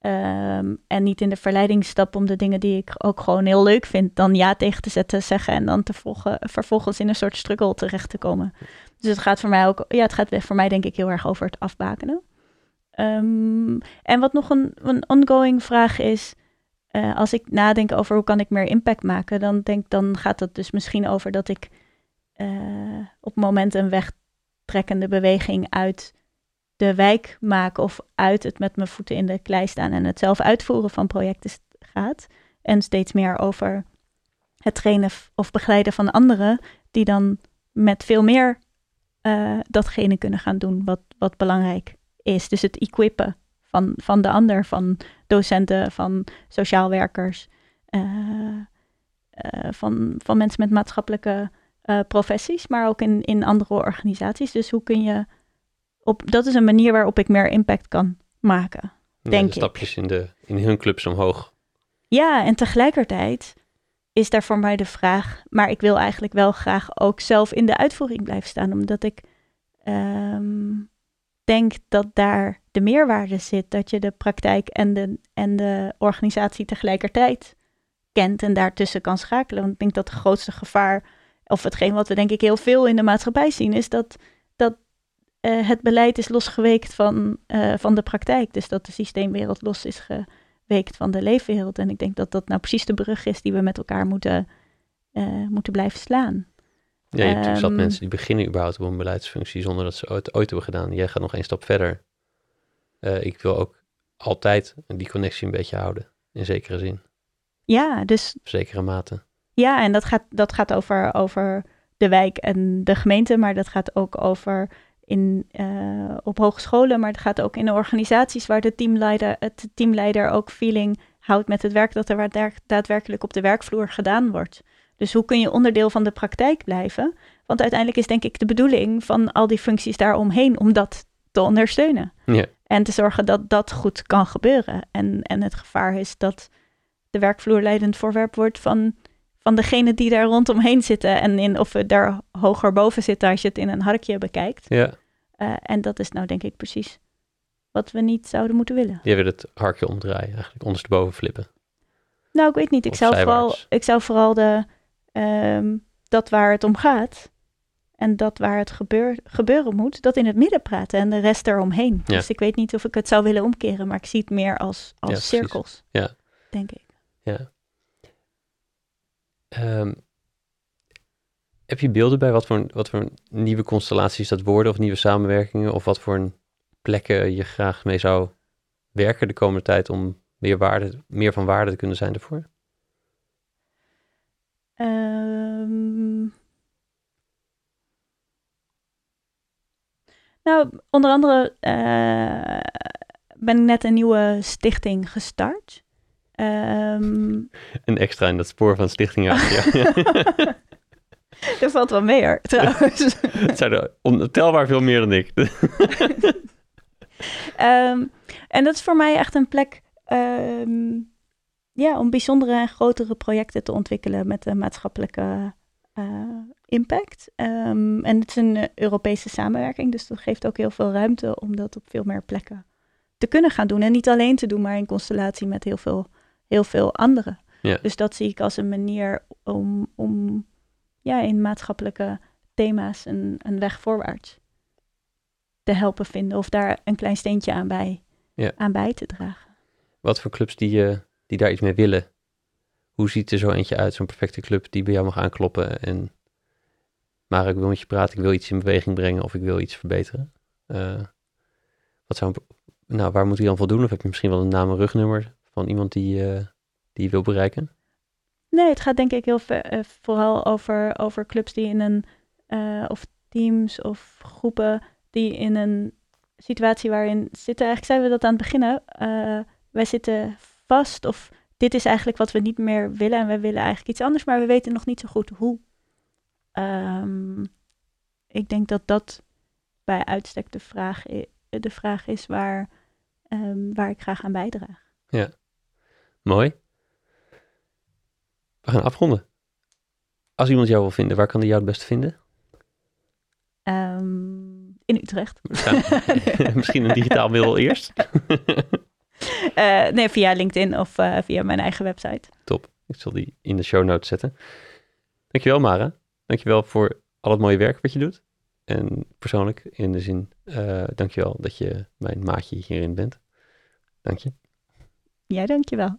Um, en niet in de verleiding stap om de dingen die ik ook gewoon heel leuk vind, dan ja tegen te zetten, zeggen en dan te volgen, vervolgens in een soort struggle terecht te komen. Dus het gaat voor mij ook, ja, het gaat voor mij denk ik heel erg over het afbakenen. Um, en wat nog een, een ongoing vraag is, uh, als ik nadenk over hoe kan ik meer impact maken, dan denk dan gaat het dus misschien over dat ik uh, op het moment een wegtrekkende beweging uit de wijk maken of uit het met mijn voeten in de klei staan en het zelf uitvoeren van projecten gaat. En steeds meer over het trainen of begeleiden van anderen die dan met veel meer uh, datgene kunnen gaan doen wat, wat belangrijk is. Dus het equippen van, van de ander, van docenten, van sociaal werkers, uh, van, van mensen met maatschappelijke uh, professies, maar ook in, in andere organisaties. Dus hoe kun je op, dat is een manier waarop ik meer impact kan maken. Ja, denk de stapjes in, de, in hun clubs omhoog. Ja, en tegelijkertijd is daar voor mij de vraag, maar ik wil eigenlijk wel graag ook zelf in de uitvoering blijven staan, omdat ik um, denk dat daar de meerwaarde zit, dat je de praktijk en de, en de organisatie tegelijkertijd kent en daartussen kan schakelen. Want ik denk dat het grootste gevaar of hetgeen wat we denk ik heel veel in de maatschappij zien, is dat, dat uh, het beleid is losgeweekt van, uh, van de praktijk. Dus dat de systeemwereld los is geweekt van de leefwereld. En ik denk dat dat nou precies de brug is die we met elkaar moeten, uh, moeten blijven slaan. Ja, je hebt um, zat mensen die beginnen überhaupt op een beleidsfunctie zonder dat ze het ooit hebben gedaan. Jij gaat nog één stap verder. ik wil ook altijd die connectie een beetje houden, in zekere zin. Ja, dus... Op zekere mate. Ja, en dat gaat, dat gaat over, over de wijk en de gemeente, maar dat gaat ook over in, eh, op hogescholen, maar het gaat ook in de organisaties waar de teamleider, het teamleider ook feeling houdt met het werk dat er daadwerkelijk op de werkvloer gedaan wordt. Dus hoe kun je onderdeel van de praktijk blijven? Want uiteindelijk is denk ik de bedoeling van al die functies daaromheen om dat te ondersteunen. Ja. En te zorgen dat dat goed kan gebeuren. En, en het gevaar is dat de werkvloer leidend voorwerp wordt van, van degene die daar rondomheen zitten. En in, of we daar hoger boven zitten als je het in een harkje bekijkt. Ja. Uh, en dat is nou denk ik precies wat we niet zouden moeten willen. Je wil het harkje omdraaien, eigenlijk ondersteboven flippen. Nou, ik weet niet. Ik zou, vooral, ik zou vooral de, um, dat waar het om gaat en dat waar het gebeur, gebeuren moet, dat in het midden praten en de rest eromheen. Ja. Dus ik weet niet of ik het zou willen omkeren, maar ik zie het meer als, als ja, cirkels, ja. denk ik. Ja. Um, heb je beelden bij wat voor, wat voor nieuwe constellaties dat worden of nieuwe samenwerkingen of wat voor plekken je graag mee zou werken de komende tijd om meer, waarde, meer van waarde te kunnen zijn ervoor? Um, nou, onder andere uh, ben ik net een nieuwe stichting gestart. Um, een extra in dat spoor van stichtingen. ja. Er valt wel meer, trouwens. Het zijn er ontelbaar veel meer dan ik. um, en dat is voor mij echt een plek um, ja, om bijzondere en grotere projecten te ontwikkelen met een maatschappelijke uh, impact. Um, en het is een Europese samenwerking, dus dat geeft ook heel veel ruimte om dat op veel meer plekken te kunnen gaan doen. En niet alleen te doen, maar in constellatie met heel veel, heel veel anderen. Ja. Dus dat zie ik als een manier om, om ja, in maatschappelijke thema's een, een weg voorwaarts te helpen vinden of daar een klein steentje aan bij, ja. aan bij te dragen. Wat voor clubs die, uh, die daar iets mee willen? Hoe ziet er zo eentje uit, zo'n perfecte club die bij jou mag aankloppen en maar ik wil met je praten, ik wil iets in beweging brengen of ik wil iets verbeteren? Uh, wat zou, nou, waar moet hij dan voldoen? Of heb je misschien wel een naam en rugnummer van iemand die, uh, die je wil bereiken? Nee, het gaat denk ik heel ver, uh, vooral over, over clubs die in een, of teams of groepen die in een situatie waarin zitten, eigenlijk zijn we dat aan het beginnen, uh, wij zitten vast of dit is eigenlijk wat we niet meer willen en we willen eigenlijk iets anders, maar we weten nog niet zo goed hoe. Um, ik denk dat dat bij uitstek de vraag, de vraag is waar, um, waar ik graag aan bijdraag. Ja, mooi. We gaan afronden. Als iemand jou wil vinden, waar kan die jou het beste vinden? Um, in Utrecht. Misschien een digitaal middel eerst? uh, nee, via LinkedIn of uh, via mijn eigen website. Top. Ik zal die in de show notes zetten. Dankjewel, Mara. Dankjewel voor al het mooie werk wat je doet. En persoonlijk, in de zin, uh, dankjewel dat je mijn maatje hierin bent. Dank je. Ja, dankjewel.